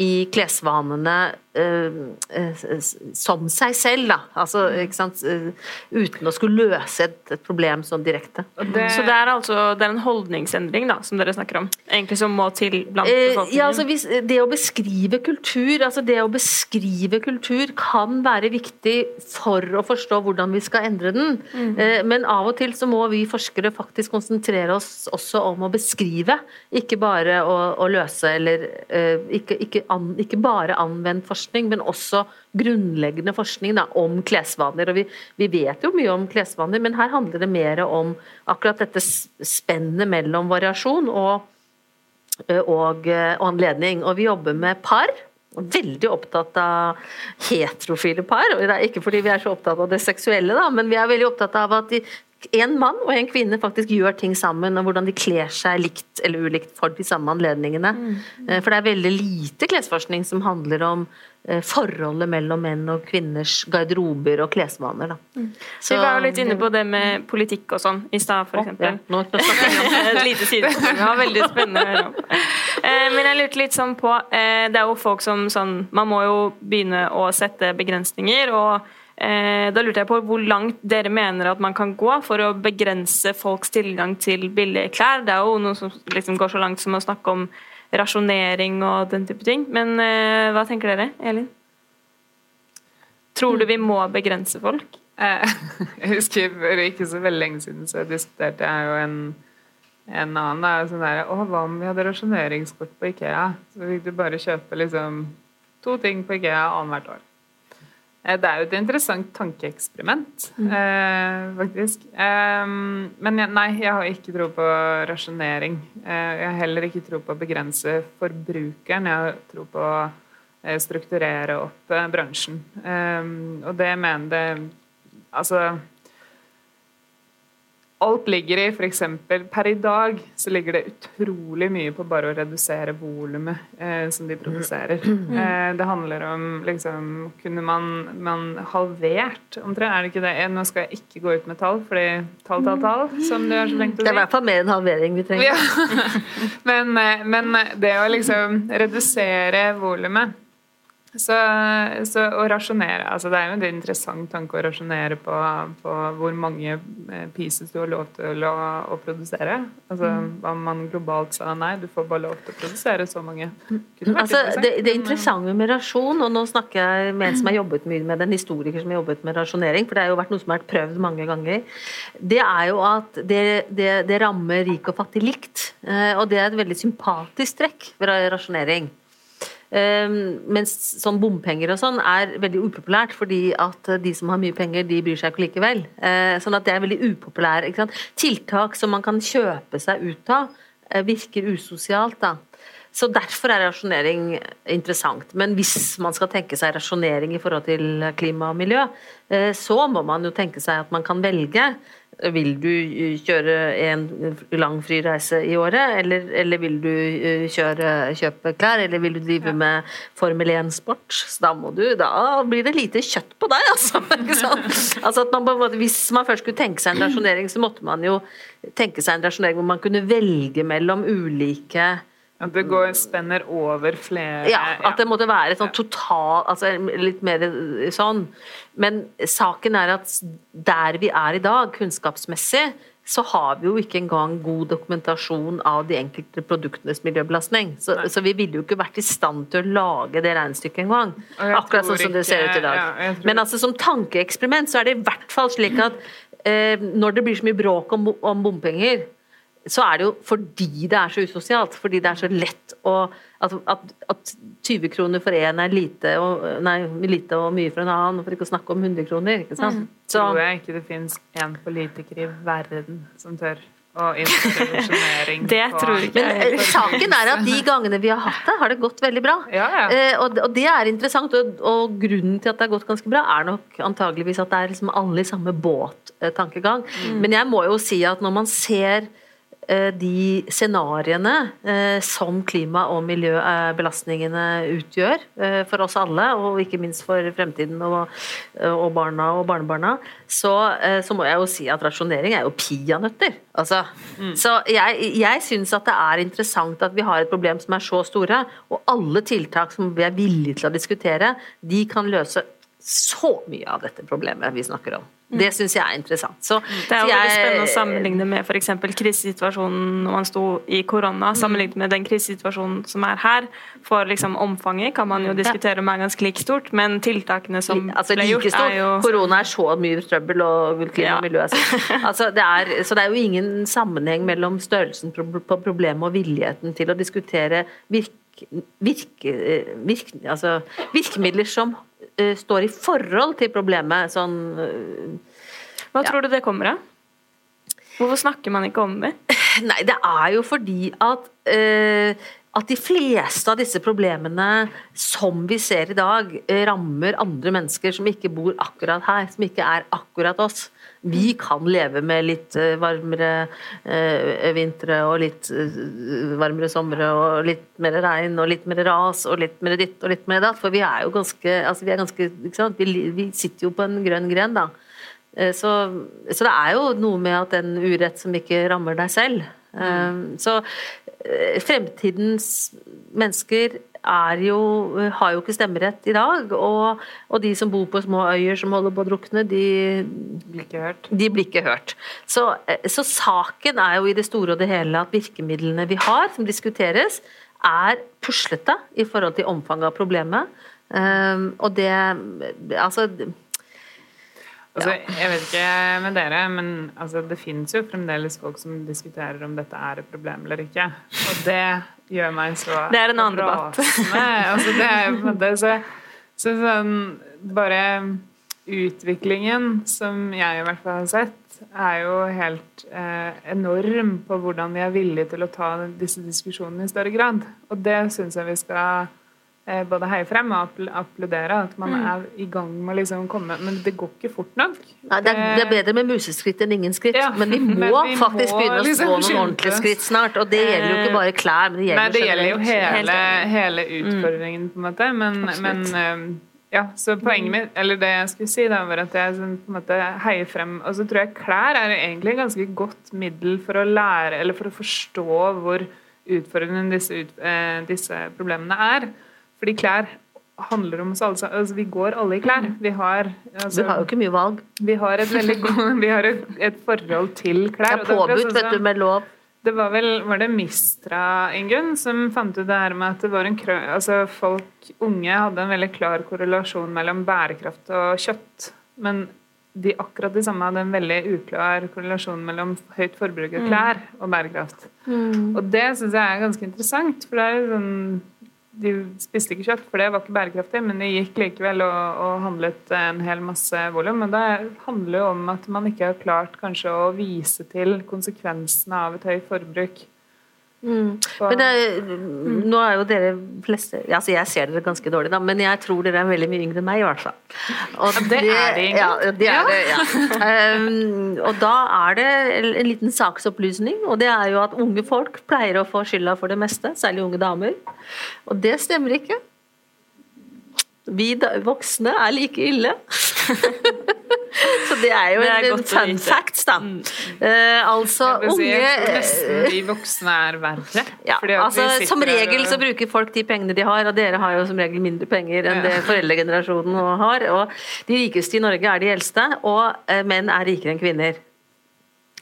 i klesvanene eh, eh, som seg selv, da. Altså, ikke sant? Eh, Uten å skulle løse et, et problem sånn direkte. det, Så det er altså det er en holdningsendring da, som dere snakker om, egentlig som må til blant Eh, befolkningen? ja, altså hvis, det å beskrive kultur altså det å beskrive kultur kan være viktig for å forstå hvordan vi skal endre den. Eh, men av og til så må vi forskere faktisk konsentrere oss også om å beskrive, ikke bare å, å løse eller eh, ikke, ikke, an, ikke bare anvendt forskning, men også grunnleggende forskning da, om klesvaner. Og vi, vi vet jo mye om klesvaner, men her handler det mer om akkurat dette spennet mellom variasjon og eh, og, og anledning. Og vi jobber med par. Veldig opptatt av heterofile par. det er Ikke fordi vi er så opptatt av det seksuelle, da, men vi er veldig opptatt av at de, en mann og en kvinne faktisk gjør ting sammen, og hvordan de kler seg likt eller ulikt for de samme anledningene. Mm. For det er veldig lite klesforskning som handler om eh, forholdet mellom menn og kvinners garderober og klesvaner. Da. Så vi var jo litt inne på det med politikk og sånn i stad, for Ja, eksempel. nå, Et lite sidespor. Det var veldig spennende å høre om. Eh, Men jeg lurte litt sånn på eh, Det er jo folk som sånn Man må jo begynne å sette begrensninger, og eh, da lurte jeg på hvor langt dere mener at man kan gå for å begrense folks tilgang til billige klær. Det er jo noe som liksom går så langt som å snakke om rasjonering og den type ting. Men eh, hva tenker dere, Elin? Tror du vi må begrense folk? Eh, Jeg husker for ikke så veldig lenge siden så diskuterte jeg jo en, en annen da, sånn der, Å, hva om vi hadde rasjoneringskort på Ikea? Så fikk du bare kjøpe liksom to ting på Ikea annethvert år. Eh, Det er jo et interessant tankeeksperiment, eh, faktisk. Eh, men jeg, nei, jeg har ikke tro på rasjonering. Eh, jeg har heller ikke tro på å begrense forbrukeren. Jeg har tro på å eh, strukturere opp eh, bransjen. Eh, og det mener det Altså alt ligger i f.eks. per i dag så ligger det utrolig mye på bare å redusere volumet eh, som de produserer. Mm. Eh, det handler om liksom Kunne man, man halvert omtrent? Er det ikke det? Eh, Nå skal jeg ikke gå ut med tall, fordi tall, tall, tall, som du er så flink til Det er i hvert fall mer enn halvering vi trenger. Ja. men, eh, men det å liksom redusere volumet så, så å rasjonere altså Det er jo en interessant tanke å rasjonere på, på hvor mange eh, pieces du har lov til å, å produsere. Altså Om man globalt sa nei, du får bare lov til å produsere så mange. Altså, det, det eh, interessante med rasjon, og nå snakker jeg med en som har jobbet mye med det, en historiker som har jobbet med rasjonering, for det har jo vært noe som har vært prøvd mange ganger, det er jo at det, det, det rammer rik og fattig likt. Eh, Og det er et veldig sympatisk trekk ved rasjonering. Um, mens sånn bompenger og sånn er veldig upopulært, fordi at de som har mye penger, de bryr seg ikke likevel. Uh, sånn at det er veldig sant? Tiltak som man kan kjøpe seg ut av, uh, virker usosialt. da. Så Derfor er rasjonering interessant. Men hvis man skal tenke seg rasjonering i forhold til klima og miljø, uh, så må man jo tenke seg at man kan velge. Vil du uh, kjøre en lang flyreise i året, eller, eller vil du uh, kjøre, kjøpe klær, eller vil du drive med Formel 1-sport? Da, da blir det lite kjøtt på deg, altså. Altså man, hvis man først skulle tenke seg en rasjonering, så måtte man jo tenke seg en rasjonering hvor man kunne velge mellom ulike At det går spenner over flere ja, at det måtte være sånn total altså Litt mer sånn. Men saken er at der vi er i dag, kunnskapsmessig, så har vi jo ikke engang god dokumentasjon av de enkelte produktenes miljøbelastning. Så, så vi ville jo ikke vært i stand til å lage det regnestykket engang. Akkurat sånn som det ser ut i dag. ja, Men altså som tankeeksperiment så er det i hvert fall slik at eh, når det blir så mye bråk om, om bompenger, så er det jo fordi det er så usosialt. Fordi det er så lett å At, at, at 20 kroner for én er lite og, nei, lite og mye for en annen, for ikke å snakke om 100 kroner. ikke sant? Så, tror jeg ikke det finnes én politiker i verden som tør å innføre rasjonering. Det tror ikke men eh, saken er at de gangene vi har hatt det, har det gått veldig bra. Ja, ja. Eh, og, og det er interessant, og, og grunnen til at det har gått ganske bra, er nok antageligvis at det er liksom alle i samme båt-tankegang. Men jeg må jo si at når man ser eh, de scenarioene eh, som klima- og miljøbelastningene utgjør eh, for oss alle, og ikke minst for fremtiden og, barna og barnebarna, så, eh, så må jeg jo si at rasjonering er jo peanøtter. Altså, Så jeg, jeg syns at det er interessant at vi har et problem som er så store, og alle tiltak som vi er villige til å diskutere, de kan løse så mye av dette problemet vi snakker om. Det syns jeg er interessant. Så, Det er jo jeg, veldig spennende å sammenligne med f.eks. krisesituasjonen når man sto i korona, sammenlignet med den krisesituasjonen som er her. For liksom omfanget kan man jo diskutere om er ganske like stort, men tiltakene som altså, ble gjort, er jo Korona er så mye trøbbel, og klima og miljø så altså, det er, Så det er jo ingen sammenheng mellom størrelsen på problemet og villigheten til å diskutere virk, virke, virk, altså, virkemidler som står i forhold til problemet. Sånn Hva Hva tror du det kommer av? Hvorfor snakker man ikke om det? Nei, det er jo fordi at eh, at de fleste av disse problemene som vi ser i dag, eh, rammer andre mennesker som ikke bor akkurat her, som ikke er akkurat oss. Vi kan leve med litt eh, varmere eh, vintre og litt varmere somre og litt mer regn og litt mer ras og litt mer ditt og litt mer datt. For vi er jo ganske, altså vi er ganske? Vi, sitter jo på en grønn gren, da. Eh, Så, så det er jo noe med at en urett som ikke rammer deg selv. Eh, Så fremtidens mennesker er jo, har jo ikke stemmerett i dag. Og, og de som bor på små øyer som holder på å drukne, de, Blir ikke hørt. de blir ikke hørt. Så, eh, så saken er jo i det store og det hele at virkemidlene vi har, som diskuteres, er puslete i forhold til omfanget av problemet. Um, og det Altså Altså, jeg vet ikke med dere, men altså, det finnes jo fremdeles folk som diskuterer om dette er et problem eller ikke. Og det gjør meg så Det er en annen debatt. Altså, det er på en måte så, så sånn Bare utviklingen, som jeg i hvert fall har sett, er jo helt eh, enorm på hvordan vi er villige til å ta disse diskusjonene i større grad. Og det syns jeg vi skal både heie frem og applaudere. At man er i gang med å liksom komme Men det går ikke fort nok. Nei, det, er, det er bedre med museskritt enn ingen skritt, Ja, men vi må men vi faktisk må begynne å liksom stå noen ordentlige skritt snart. Og det gjelder jo ikke bare klær, men det gjelder Nei, det gjelder jo hele, hele utfordringen, på en måte. Men, men eh, ja, så poenget mitt, eller det jeg skulle si, da, var at jeg sånn, på en måte heier frem Og så tror jeg klær er egentlig et ganske godt middel for å lære, eller for å forstå hvor utfordrende disse, ut, eh, disse problemene er. Fordi klær handler om oss alle sammen. Altså, vi går alle i klær. Vi har, altså, Vi har jo ikke mye valg. vi har et veldig god, vi har et, et forhold til klær. det er påbudt, sånn vet du, med lov. det var vel var det Mistra, Ingunn, som fant ut det her med at det var en krø... Altså folk, unge hadde en veldig klar korrelasjon mellom bærekraft og kjøtt. Men de akkurat de samme hadde en veldig uklar korrelasjon mellom høyt forbruk av klær og bærekraft. Og det syns jeg er ganske interessant, for det er jo sånn de spiste ikke kjøtt, for det var ikke bærekraftig, men de gikk likevel og, og handlet en hel masse volum. Men det handler jo om at man ikke har klart kanskje å vise til konsekvensene av et høyt forbruk. Mm. Men det, er- nå er jo dere fleste Altså, jeg ser dere ganske dårlig, da, men jeg tror dere er veldig mye yngre enn meg, i hvert fall. Og det er det, Ja, det er det, ja. Um, og da er det en liten saksopplysning, og det er jo at unge folk pleier å få skylda for det meste, særlig unge damer. Og det stemmer ikke. Vi voksne er like ille. Så det er jo Det er en, fun fact, da. da. Uh, altså, si, unge jeg tror nesten de voksne er verre. ja, altså Som regel så bruker folk de pengene de har, og dere har jo som regel mindre penger enn Ja. det foreldregenerasjonen har. Og de rikeste i Norge er de eldste, og eh, menn er rikere enn kvinner.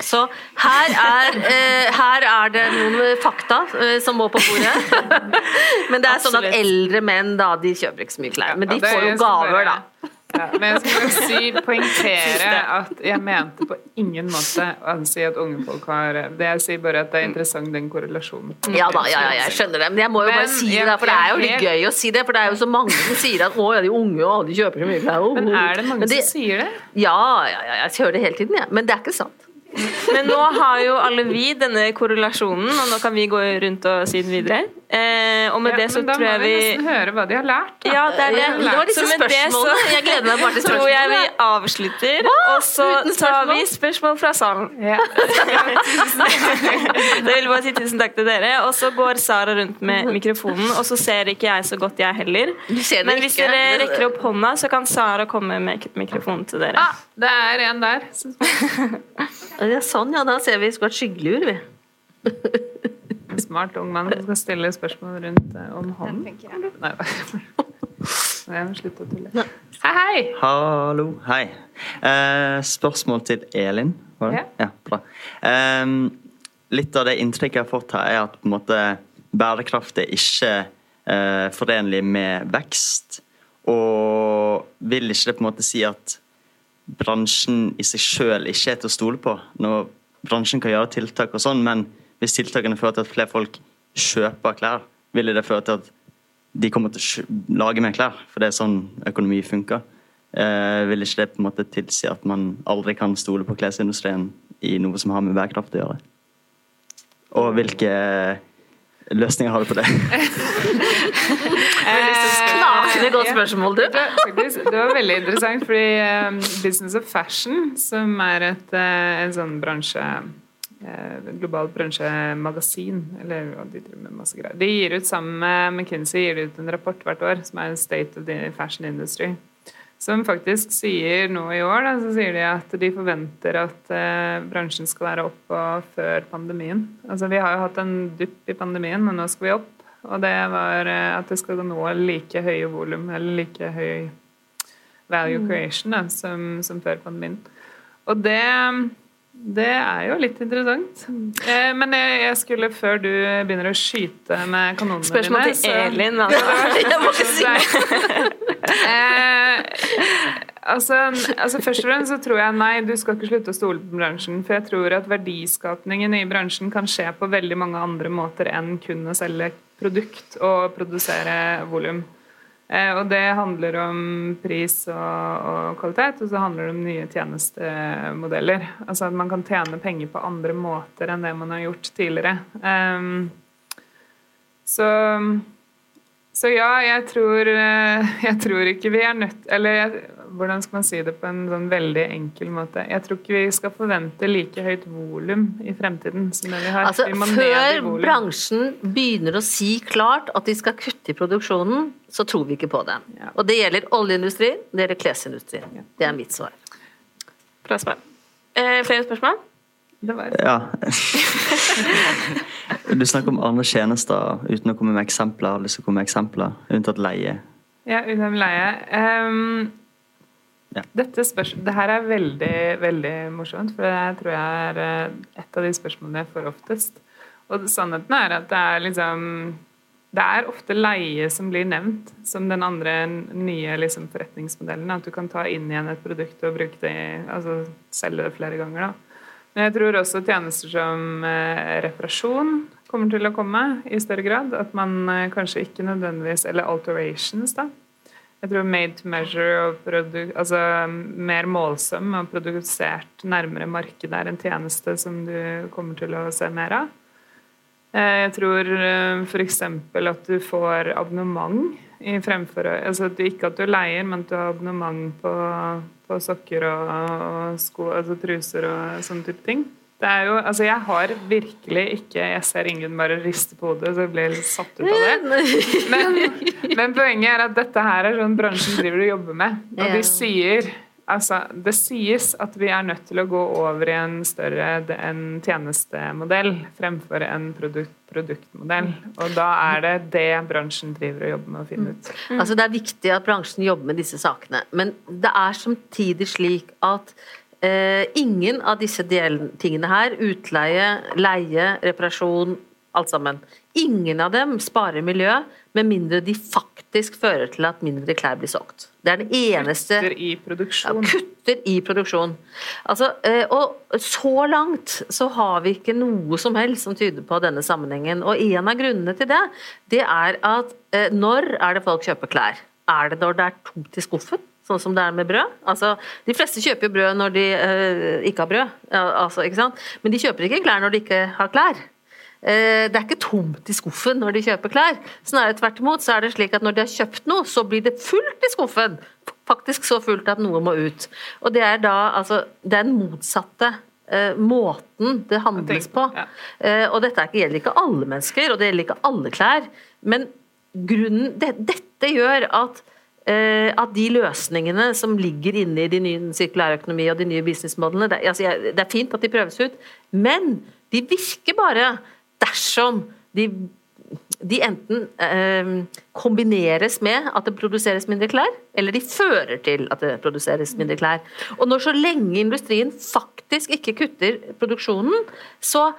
Så her er, eh, her er det noen fakta eh, som må på bordet. Men det er sånn at eldre menn da, de kjøper ikke så mye klær. Men de er får jo gaver, da. Ja, men jeg skal si, poengtere at jeg mente på ingen måte å ansi at unge folk har det. Jeg sier bare at det er interessant, den korrelasjonen. Ja da, ja, ja, jeg skjønner det. Men jeg må jo Men bare si det, der, for det er jo litt gøy å si det. For det er jo så mange som sier at å ja, de unge og de kjøper så mye klær. oh, Men er det mange Men som sier det? Ja, ja, ja, jeg hører det hele tiden, jeg. Men det er ikke sant. Men nå har jo alle vi denne korrelasjonen, og nå kan vi gå rundt og si den videre. Eh, og med Ja, det så tror jeg vi Da må vi nesten høre hva de har lært. Da. Ja, det er det. Ja, det var disse Så med det så. Jeg gleder meg bare til tror jeg vi avslutter, avslutter, og så tar vi spørsmål fra salen. Ja. Da vil jeg bare si tusen takk til dere. Og så går Sara rundt med mikrofonen, og så ser ikke jeg så godt, jeg heller. Men hvis dere rekker opp hånda, så kan Sara komme med mikrofonen til dere. Ah, det er en der. Ja, sånn, ja. Da ser vi skulle vært skyggelur, vi. En smart ung mann som skal stille spørsmål rundt eh, om hånden. Nei, jeg må slutte å tulle. Hei, hei! Hallo, hei. Eh, spørsmål til Elin, var det? Ja. bra. Ehm, litt av det inntrykket jeg har fått her, er at på en måte bærekraft er ikke eh, forenlig med vekst. Og vil ikke det på en måte si at bransjen i seg sjøl ikke er til å stole på? Når bransjen kan gjøre tiltak og sånn, men hvis tiltakene fører til at flere folk kjøper klær, vil det føre til at de kommer til å lage mer klær, for det er sånn økonomi funker. Eh, vil ikke det på en måte tilsi at man aldri kan stole på klesindustrien i noe som har med bærekraft å gjøre? Og hvilke løsninger har du på det? Knakende godt spørsmål, du. Det, faktisk, det var veldig interessant, fordi eh, Business of Fashion, som er et, eh, en sånn bransje eh, globalt bransjemagasin, eller de driver med masse greier. De gir ut sammen med McKinsey gir de ut en rapport hvert år som er State of the Fashion Industry. Som faktisk sier nå i år da, så sier de at de forventer at eh, bransjen skal være oppe før pandemien. Altså Vi har jo hatt en dupp i pandemien, men nå skal vi opp. Og det var eh, at det skal nå like høye volum, eller like høy value creation da, som, som før pandemien. Og det, det er jo litt interessant. Eh, men jeg, jeg skulle, før du begynner å skyte med kanonene Spørsmål dine til Elin. Altså. Eh, altså, altså Først og fremst så tror jeg nei, du skal ikke slutte å stole på bransjen. For jeg tror at verdiskapningen i bransjen kan skje på veldig mange andre måter enn kun å selge produkt og produsere volum. Eh, og det handler om pris og, og kvalitet, og så handler det om nye tjenestemodeller. Altså at man kan tjene penger på andre måter enn det man har gjort tidligere. Um, så Så ja, jeg tror, eh, jeg tror ikke vi er nødt Eller jeg, hvordan skal man si det på en sånn veldig enkel måte? Jeg tror ikke vi skal forvente like høyt volum i fremtiden som det vi har. Altså, vi før bransjen begynner å si klart at de skal kutte i produksjonen, så tror vi ikke på det. Ja. Og det gjelder oljeindustrien, det gjelder klesindustrien. Ja. Det er mitt svar. Bra svar. Eh, flere spørsmål? Ja. du snakker om andre tjenester uten å komme med eksempler. Har lyst til å komme med eksempler, unntatt leie? Ja, unntatt leie. Um, ja. Dette det her er veldig, veldig morsomt, for det tror jeg er eh, et av de spørsmålene jeg får oftest. Og sannheten er at det er liksom det er ofte leie som blir nevnt som den andre nye liksom, forretningsmodellen. At du kan ta inn igjen et produkt og bruke det, altså selge det flere ganger. da. Men jeg tror også tjenester som eh, reparasjon kommer til å komme i større grad. At man eh, kanskje ikke nødvendigvis Eller alterations, da. Jeg tror made to measure og altså mer målsom og produsert nærmere markedet er en tjeneste som du kommer til å se mer av. Eh, jeg tror f.eks. at du får abonnement i fremfor altså Ikke at du leier, men at du har abonnement på på sokker og, og sko, altså truser og sånne type ting. Det er jo, altså Jeg har virkelig ikke Jeg ser ingen bare riste på hodet, så jeg blir litt satt ut av det. Men, men, poenget er at dette her er sånn bransjen driver og jobber med. Og de sier Altså, det sies at vi er nødt til å gå over i en større en tjenestemodell fremfor en produkt, produktmodell. Og da er det det bransjen driver og jobber med å finne ut. Mm. Altså, det er viktig at bransjen jobber med disse sakene, men det er samtidig slik at ingen av disse tingene her, utleie, leie, reparasjon, alt sammen, ingen av dem sparer miljøet med mindre de faktisk fører til at mindre klær blir solgt. Det er den eneste Kutter i produksjon. Ja, kutter i produksjon. Altså, eh, og så langt så har vi ikke noe som helst som tyder på denne sammenhengen. Og en av grunnene til det, det er at eh, når er det folk kjøper klær? Er det når det er tomt i skuffen? Sånn som det er med brød. Altså, de fleste kjøper jo brød når de øh, ikke har brød, altså, ikke men de kjøper ikke klær når de ikke har klær. Eh, det er ikke tomt i skuffen når de kjøper klær. Snarere tvert imot så er det slik at når de har kjøpt noe, så blir det fullt i skuffen. Faktisk så fullt at noe må ut. Og det er da altså den motsatte uh, måten det handles på. Uh, og dette gjelder ikke alle mennesker, og det gjelder ikke alle klær. Men grunnen det, Dette gjør at at de løsningene som ligger inne i de nye sirkulærøkonomi og de nye businessmodellene det, altså, det er fint at de prøves ut, men de virker bare dersom de, de enten eh, kombineres med at det produseres mindre klær, eller de fører til at det produseres mindre klær. Og når så lenge industrien faktisk ikke kutter produksjonen, så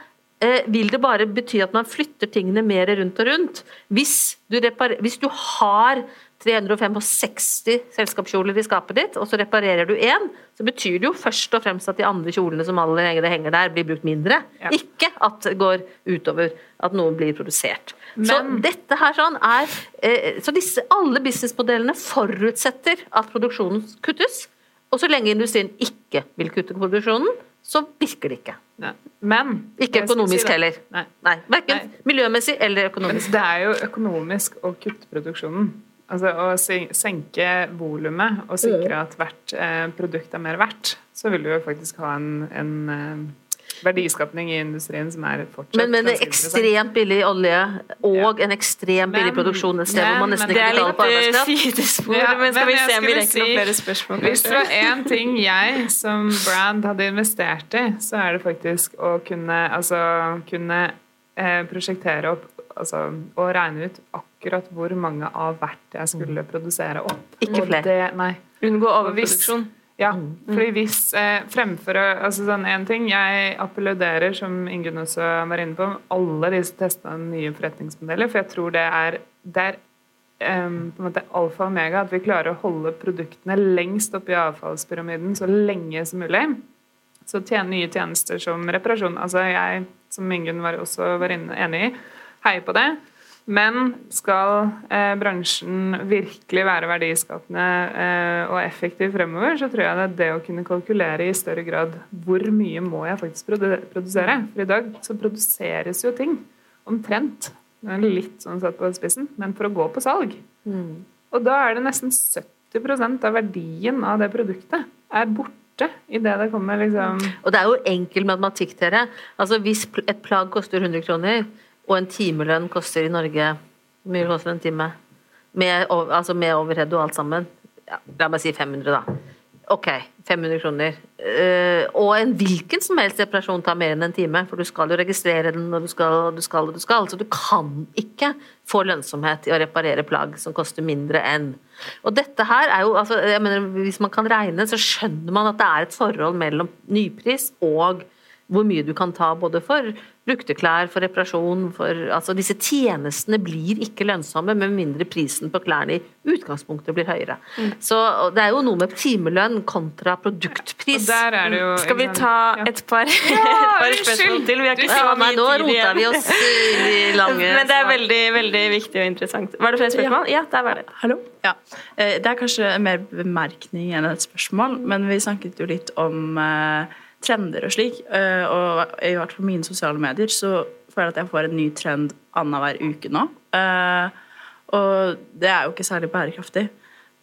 eh, vil det bare bety at man flytter tingene mer rundt og rundt. Hvis du, hvis du har 365 selskapskjoler i skapet ditt, og så reparerer du én, så betyr det jo først og fremst at de andre kjolene som allerede henger der, blir brukt mindre. Ja. Ikke at det går utover at noen blir produsert. Men, så dette her sånn er eh, Så disse, alle businessmodellene forutsetter at produksjonen kuttes. Og så lenge industrien ikke vil kutte produksjonen, så virker det ikke. Nei. Men Ikke økonomisk si heller. Nei. Nei. Verken miljømessig eller økonomisk. Men det er jo økonomisk å kutte produksjonen. Altså Å senke volumet og sikre mm. at hvert eh, produkt er mer verdt, så vil du jo faktisk ha en, en eh, verdiskapning i industrien som er fortsatt Men med en ekstremt billig olje og ja. en ekstremt billig produksjon et sted hvor man nesten ikke betaler på arbeidskraft Det litt sidespor, ja, men skal vi se om vi rekker noen flere spørsmål? Hvis det var én ting jeg som brand hadde investert i, så er det faktisk å kunne, altså, kunne eh, prosjektere opp altså, og regne ut akkurat hvor mange av hvert jeg skulle produsere opp. Ikke flere. Unngå overproduksjon. Ja, mm. fordi hvis eh, fremfor altså sånn en ting, Jeg applauderer, som Ingunn også var inne på, alle disse testene av nye forretningsmodeller. For jeg tror det er, det er um, på en måte alfa og omega at vi klarer å holde produktene lengst oppe i avfallspyramiden så lenge som mulig. Så tjene nye tjenester som reparasjon. Altså jeg, som Ingunn var også var inne, enig i, heier på det. Men skal eh, bransjen virkelig være verdiskapende eh, og effektiv fremover, så tror jeg det er det å kunne kalkulere i større grad hvor mye må jeg faktisk produsere. For i dag så produseres jo ting omtrent Det er litt sånn satt på spissen, men for å gå på salg. Og da er det nesten 70% av verdien av det produktet er borte i det det kommer liksom Og det er jo enkel matematikk, dere. Altså hvis et plagg koster 100 kroner, og en timelønn koster i Norge mye koster en time? Med, altså med overhead og alt sammen. Ja, la meg si 500, da. Ok, 500 kroner. Uh, og en hvilken som helst reparasjon tar mer enn en time, for du skal jo registrere den, og du skal og du skal og du skal. Så du kan ikke få lønnsomhet i å reparere plagg som koster mindre enn. Og dette her er jo, altså, jeg mener, Hvis man kan regne, så skjønner man at det er et forhold mellom nypris og hvor mye du kan ta både for brukte klær, for reparasjon for, altså Disse tjenestene blir ikke lønnsomme med mindre prisen på klærne i utgangspunktet blir høyere. Så Det er jo noe med timelønn kontra Og produktpris. der er det jo Skal vi ta Ja. et par, et par spørsmål til? Vi har ikke ja, nei, nå rota vi oss i lange Men det er veldig, veldig viktig og interessant. Var det flere spørsmål? Ja, der var det. Hallo? Ja. Eh, Det er kanskje en mer bemerkning enn et spørsmål, men vi snakket jo litt om eh, trender og slik. eh, og i hvert fall mine sosiale medier så føler jeg at jeg får en ny trend annenhver uke nå. Eh, og det er jo ikke særlig bærekraftig.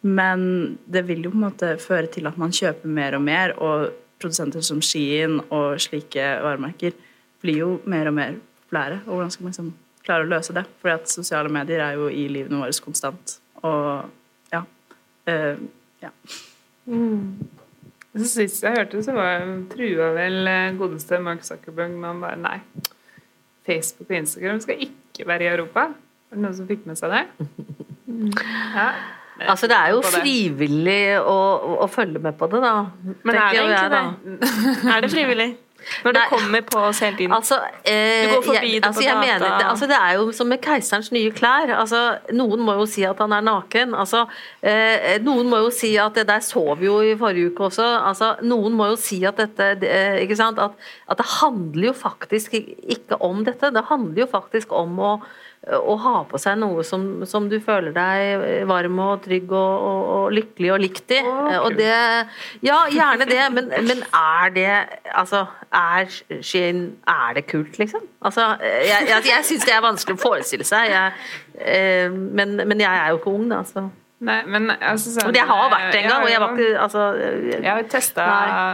Men det vil jo på en måte føre til at man kjøper mer og mer, og produsenter som Skien og slike varemerker blir jo mer og mer populære. Og hvordan skal man liksom klare å løse det? Fordi at sosiale medier er jo i livene våre konstant. Og ja. Uh, ja. Så Sist jeg hørte, så var, trua vel eh, godeste Mark Zuckerberg med han bare Nei, Facebook og Instagram skal ikke være i Europa. Var det noen som fikk med seg det? Ja. Altså, det er jo frivillig å, å, følge med på det, da. Men er det egentlig da. det? Er det frivillig? Når det Nei. kommer på oss hele tiden. Altså, eh, Du går forbi jeg, det på altså, gata. mener, det, altså, det er jo som med keiserens nye klær. Altså, noen må jo si at han er naken. Altså, eh, noen må jo si at det der så vi jo i forrige uke også. Altså, noen må jo si at dette det, eh, ikke sant? At, at det handler jo faktisk ikke om dette. Det handler jo faktisk om å å ha på seg noe som, som du føler deg varm og trygg og, og, og lykkelig og likt i. Okay. og det Ja, gjerne det, men, men er det Altså, er Skien Er det kult, liksom? Altså, jeg, jeg, jeg syns det er vanskelig å forestille seg. Jeg, eh, men, men jeg er jo ikke ung, da, så Nei, men altså sånn, jeg har vært det en gang, og jeg var ikke Altså Jeg har testa.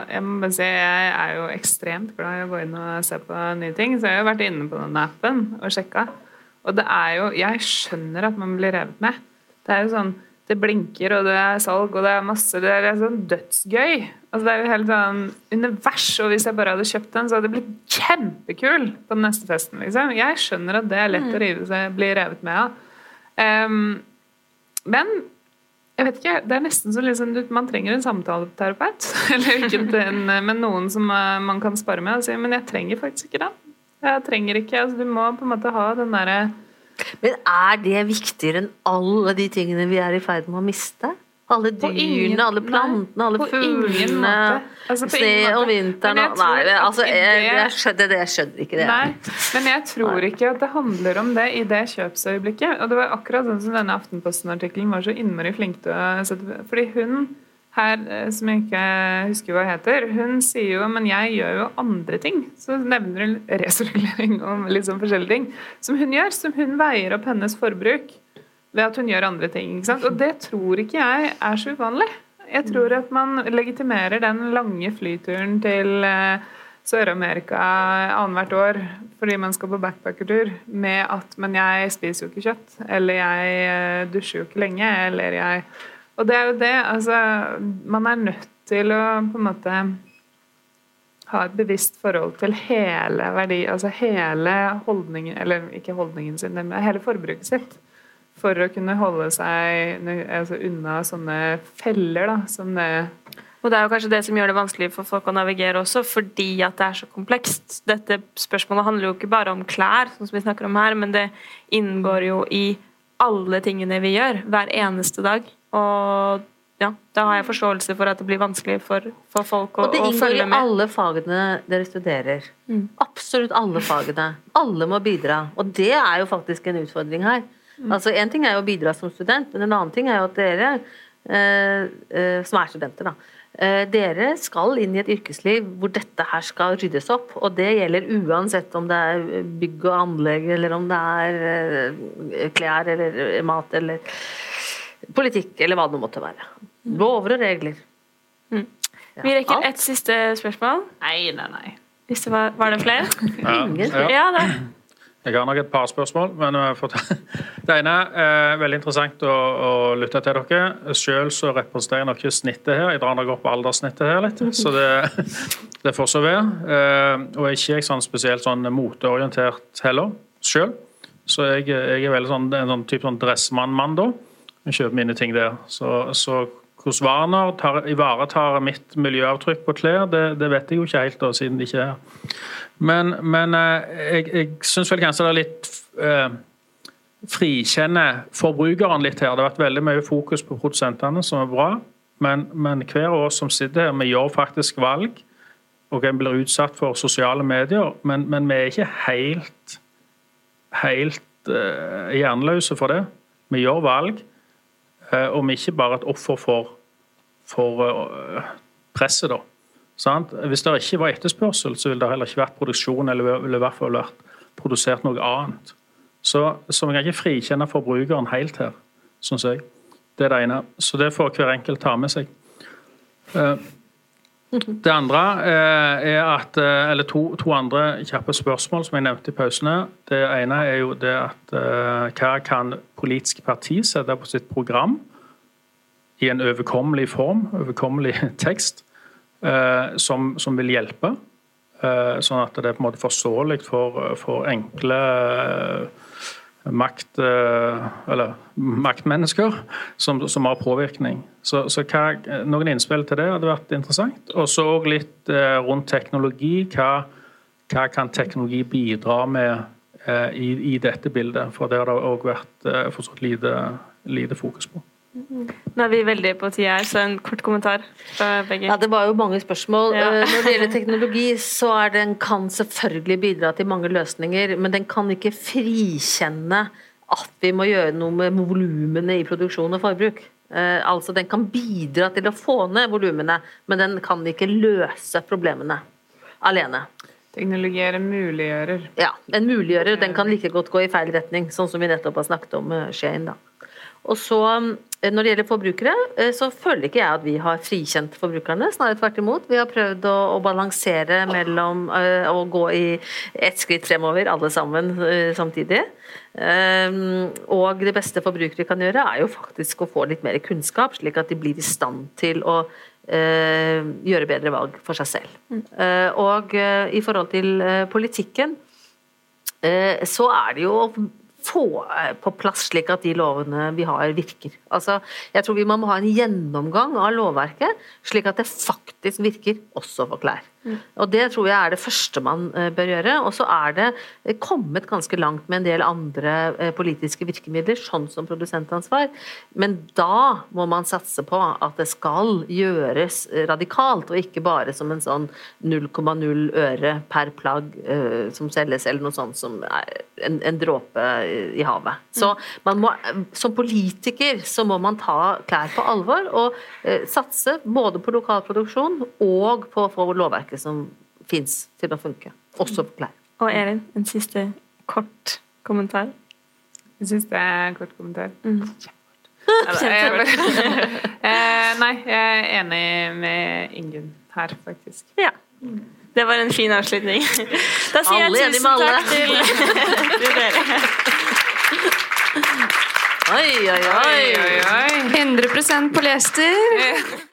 Jeg må bare si, jeg er jo ekstremt glad i å gå inn og se på nye ting, så jeg har jo vært inne på den appen og sjekka. Og det er jo Jeg skjønner at man blir revet med. Det er jo sånn Det blinker, og det er salg, og det er masse Det er sånn dødsgøy. Altså Det er jo helt sånn univers, og hvis jeg bare hadde kjøpt den, så hadde jeg blitt kjempekul på den neste festen, liksom. Jeg skjønner at det er lett å rive seg, bli revet med av. Um, men jeg vet ikke, det er nesten så liksom, man trenger en samtaleterapeut. Eller ikke en, men noen som eh, man kan spare med. Og si men jeg trenger faktisk ikke den. Jeg trenger ikke, altså Du må på en måte ha den derre Men er det viktigere enn alle de tingene vi er i ferd med å miste? Alle dyrene, alle plantene, alle fuglene. Altså, Sne og vinteren og Nei, altså, jeg, det- jeg skjønner det. Jeg skjønner ikke det. Nei, men jeg tror ikke at det handler om det i det kjøpsøyeblikket. Og det var akkurat sånn som denne Aftenposten-artikkelen var så innmari flink til å sette Fordi hun her, eh, som jeg ikke husker hva heter, hun sier jo men jeg gjør jo andre ting. Så nevner hun resirkulering og litt sånn forskjellige ting som hun gjør. Som hun veier opp hennes forbruk ved at hun gjør andre ting. Og det tror ikke jeg er så uvanlig. Jeg tror at man legitimerer den lange flyturen til eh, Sør-Amerika annethvert år fordi man skal på backpackertur med at Men jeg spiser jo ikke kjøtt. Eller jeg eh, dusjer jo ikke lenge. Eller jeg Og det er jo det. Altså, man er nødt til å på en måte ha et bevisst forhold til hele verdi, altså hele holdningen Eller ikke holdningen sin, men hele forbruket sitt. For å kunne holde seg altså, unna sånne feller, da, som det Og det er jo kanskje det som gjør det vanskelig for folk å navigere også, fordi at det er så komplekst. Dette spørsmålet handler jo ikke bare om klær, sånn som vi snakker om her, men det inngår jo i alle tingene vi gjør hver eneste dag. Og ja, da har jeg forståelse for at det blir vanskelig for, for folk å, følge med Og det inngår i alle fagene dere studerer. Mm. Absolutt alle fagene. Alle må bidra. Og det er jo faktisk en utfordring her. Mm. Altså En ting er jo å bidra som student, men en annen ting er jo at dere, eh, eh, som er studenter, da, Eh, dere skal inn i et yrkesliv hvor dette her skal ryddes opp. Og det gjelder uansett om det er bygg og anlegg, eller om det er eh, klær eller mat eller politikk, eller hva det måtte være. Lover og regler. Mm. Vi rekker ett siste spørsmål. Nei, nei, nei. Hvis det var, var det flere? Ja, ja. Ja. Jeg har nok et par spørsmål. men ta- Det ene er veldig interessant å, å lytte til dere. Selv så representerer jeg ikke snittet her. Jeg drar nok opp alderssnittet her litt, så det, det får så være. Eh, Og jeg er ikke sånn spesielt sånn moteorientert heller, selv. Så jeg, jeg er veldig sånn, en sånn type sånn dressmann-mann, da. Jeg kjøper mine ting der. Så, så hvordan Warner tar, ivaretar mitt miljøavtrykk på klær, det, det vet jeg jo ikke helt, da, siden de ikke er. Men, men eh, jeg, jeg syns vel kanskje det er litt eh, frikjenner forbrukeren litt her. Det har vært veldig mye fokus på produsentene, som er bra. Men, men hver av oss som sitter her, vi gjør faktisk valg. Og en blir utsatt for sosiale medier, men, men vi er ikke helt helt eh, hjerneløse for det. Vi gjør valg, eh, er ikke bare et offer for, for eh, presset, da. Sant? Hvis det ikke var etterspørsel, så ville det heller ikke vært produksjon, eller ville i hvert fall vært produsert noe annet. Så, så vi kan ikke frikjenne forbrukeren helt her, syns jeg. Det er det ene. Så det får hver enkelt ta med seg. Det andre eh, er at eh, Eller to, to andre kjappe spørsmål som jeg nevnte i pausene. Det ene er jo det at eh, hva kan politiske parti sette på sitt program i en overkommelig form, overkommelig tekst, som, som vil hjelpe? Sånn at det er på en måte forståelig for, for enkle makt, eh, eller maktmennesker som, som har påvirkning. Så, så hva, noen innspill til det hadde vært interessant. Og så litt eh, rundt teknologi. Hva, hva kan teknologi bidra med eh, i, i dette bildet? For det har det òg vært lite, lite fokus på. Nå er vi veldig på tida her, så en kort kommentar fra begge. Ja, Det var jo mange spørsmål. Ja. Eh, Når det gjelder teknologi, så er den kan selvfølgelig bidra til mange løsninger, men den kan ikke frikjenne at vi må gjøre noe med volumene i produksjon og forbruk. Eh, altså Den kan bidra til å få ned volumene, men den kan ikke løse problemene alene. Teknologi er en muliggjører. Ja, En muliggjører den kan like godt gå i feil retning, sånn som vi nettopp har snakket om med Shane. da. Og så, eh, Når det gjelder forbrukere, eh, så føler ikke jeg at vi har frikjent forbrukerne. Snarere tvert imot. Vi har prøvd å, å balansere mellom eh, å gå i ett skritt fremover, alle sammen samtidig. Um, og det beste forbrukere kan gjøre, er jo faktisk å få litt mer kunnskap, slik at de blir i stand til å eh, gjøre bedre valg for seg selv. Eh, og i forhold til politikken, eh, så er det jo få eh, på plass slik at de lovene vi har, virker. Altså, jeg tror vi må ha en gjennomgang av lovverket, slik at det faktisk virker også for klær. Og Det tror jeg er det første man eh, bør gjøre. Og så er det eh, kommet ganske langt med en del andre eh, politiske virkemidler, sånn som produsentansvar. Men da må man satse på at det skal gjøres radikalt, og ikke bare som en sånn 0,0 øre per plagg som selges, eller noe sånt som en, en dråpe i havet. Så man må, som politiker så må man ta klær på alvor og satse både på lokalproduksjon og på å få lovverket som fins til å funke, også på klær. Og Elin, en siste kort kommentar. Jeg syns det er en kort kommentar. Mm. Eh, nei, jeg er enig med Ingunn her, faktisk. Ja. Det var en fin avslutning. Da sier Alle jeg tusen takk til, til dere. Oi, oi, oi! Oi, oi, oi. 100 polyester.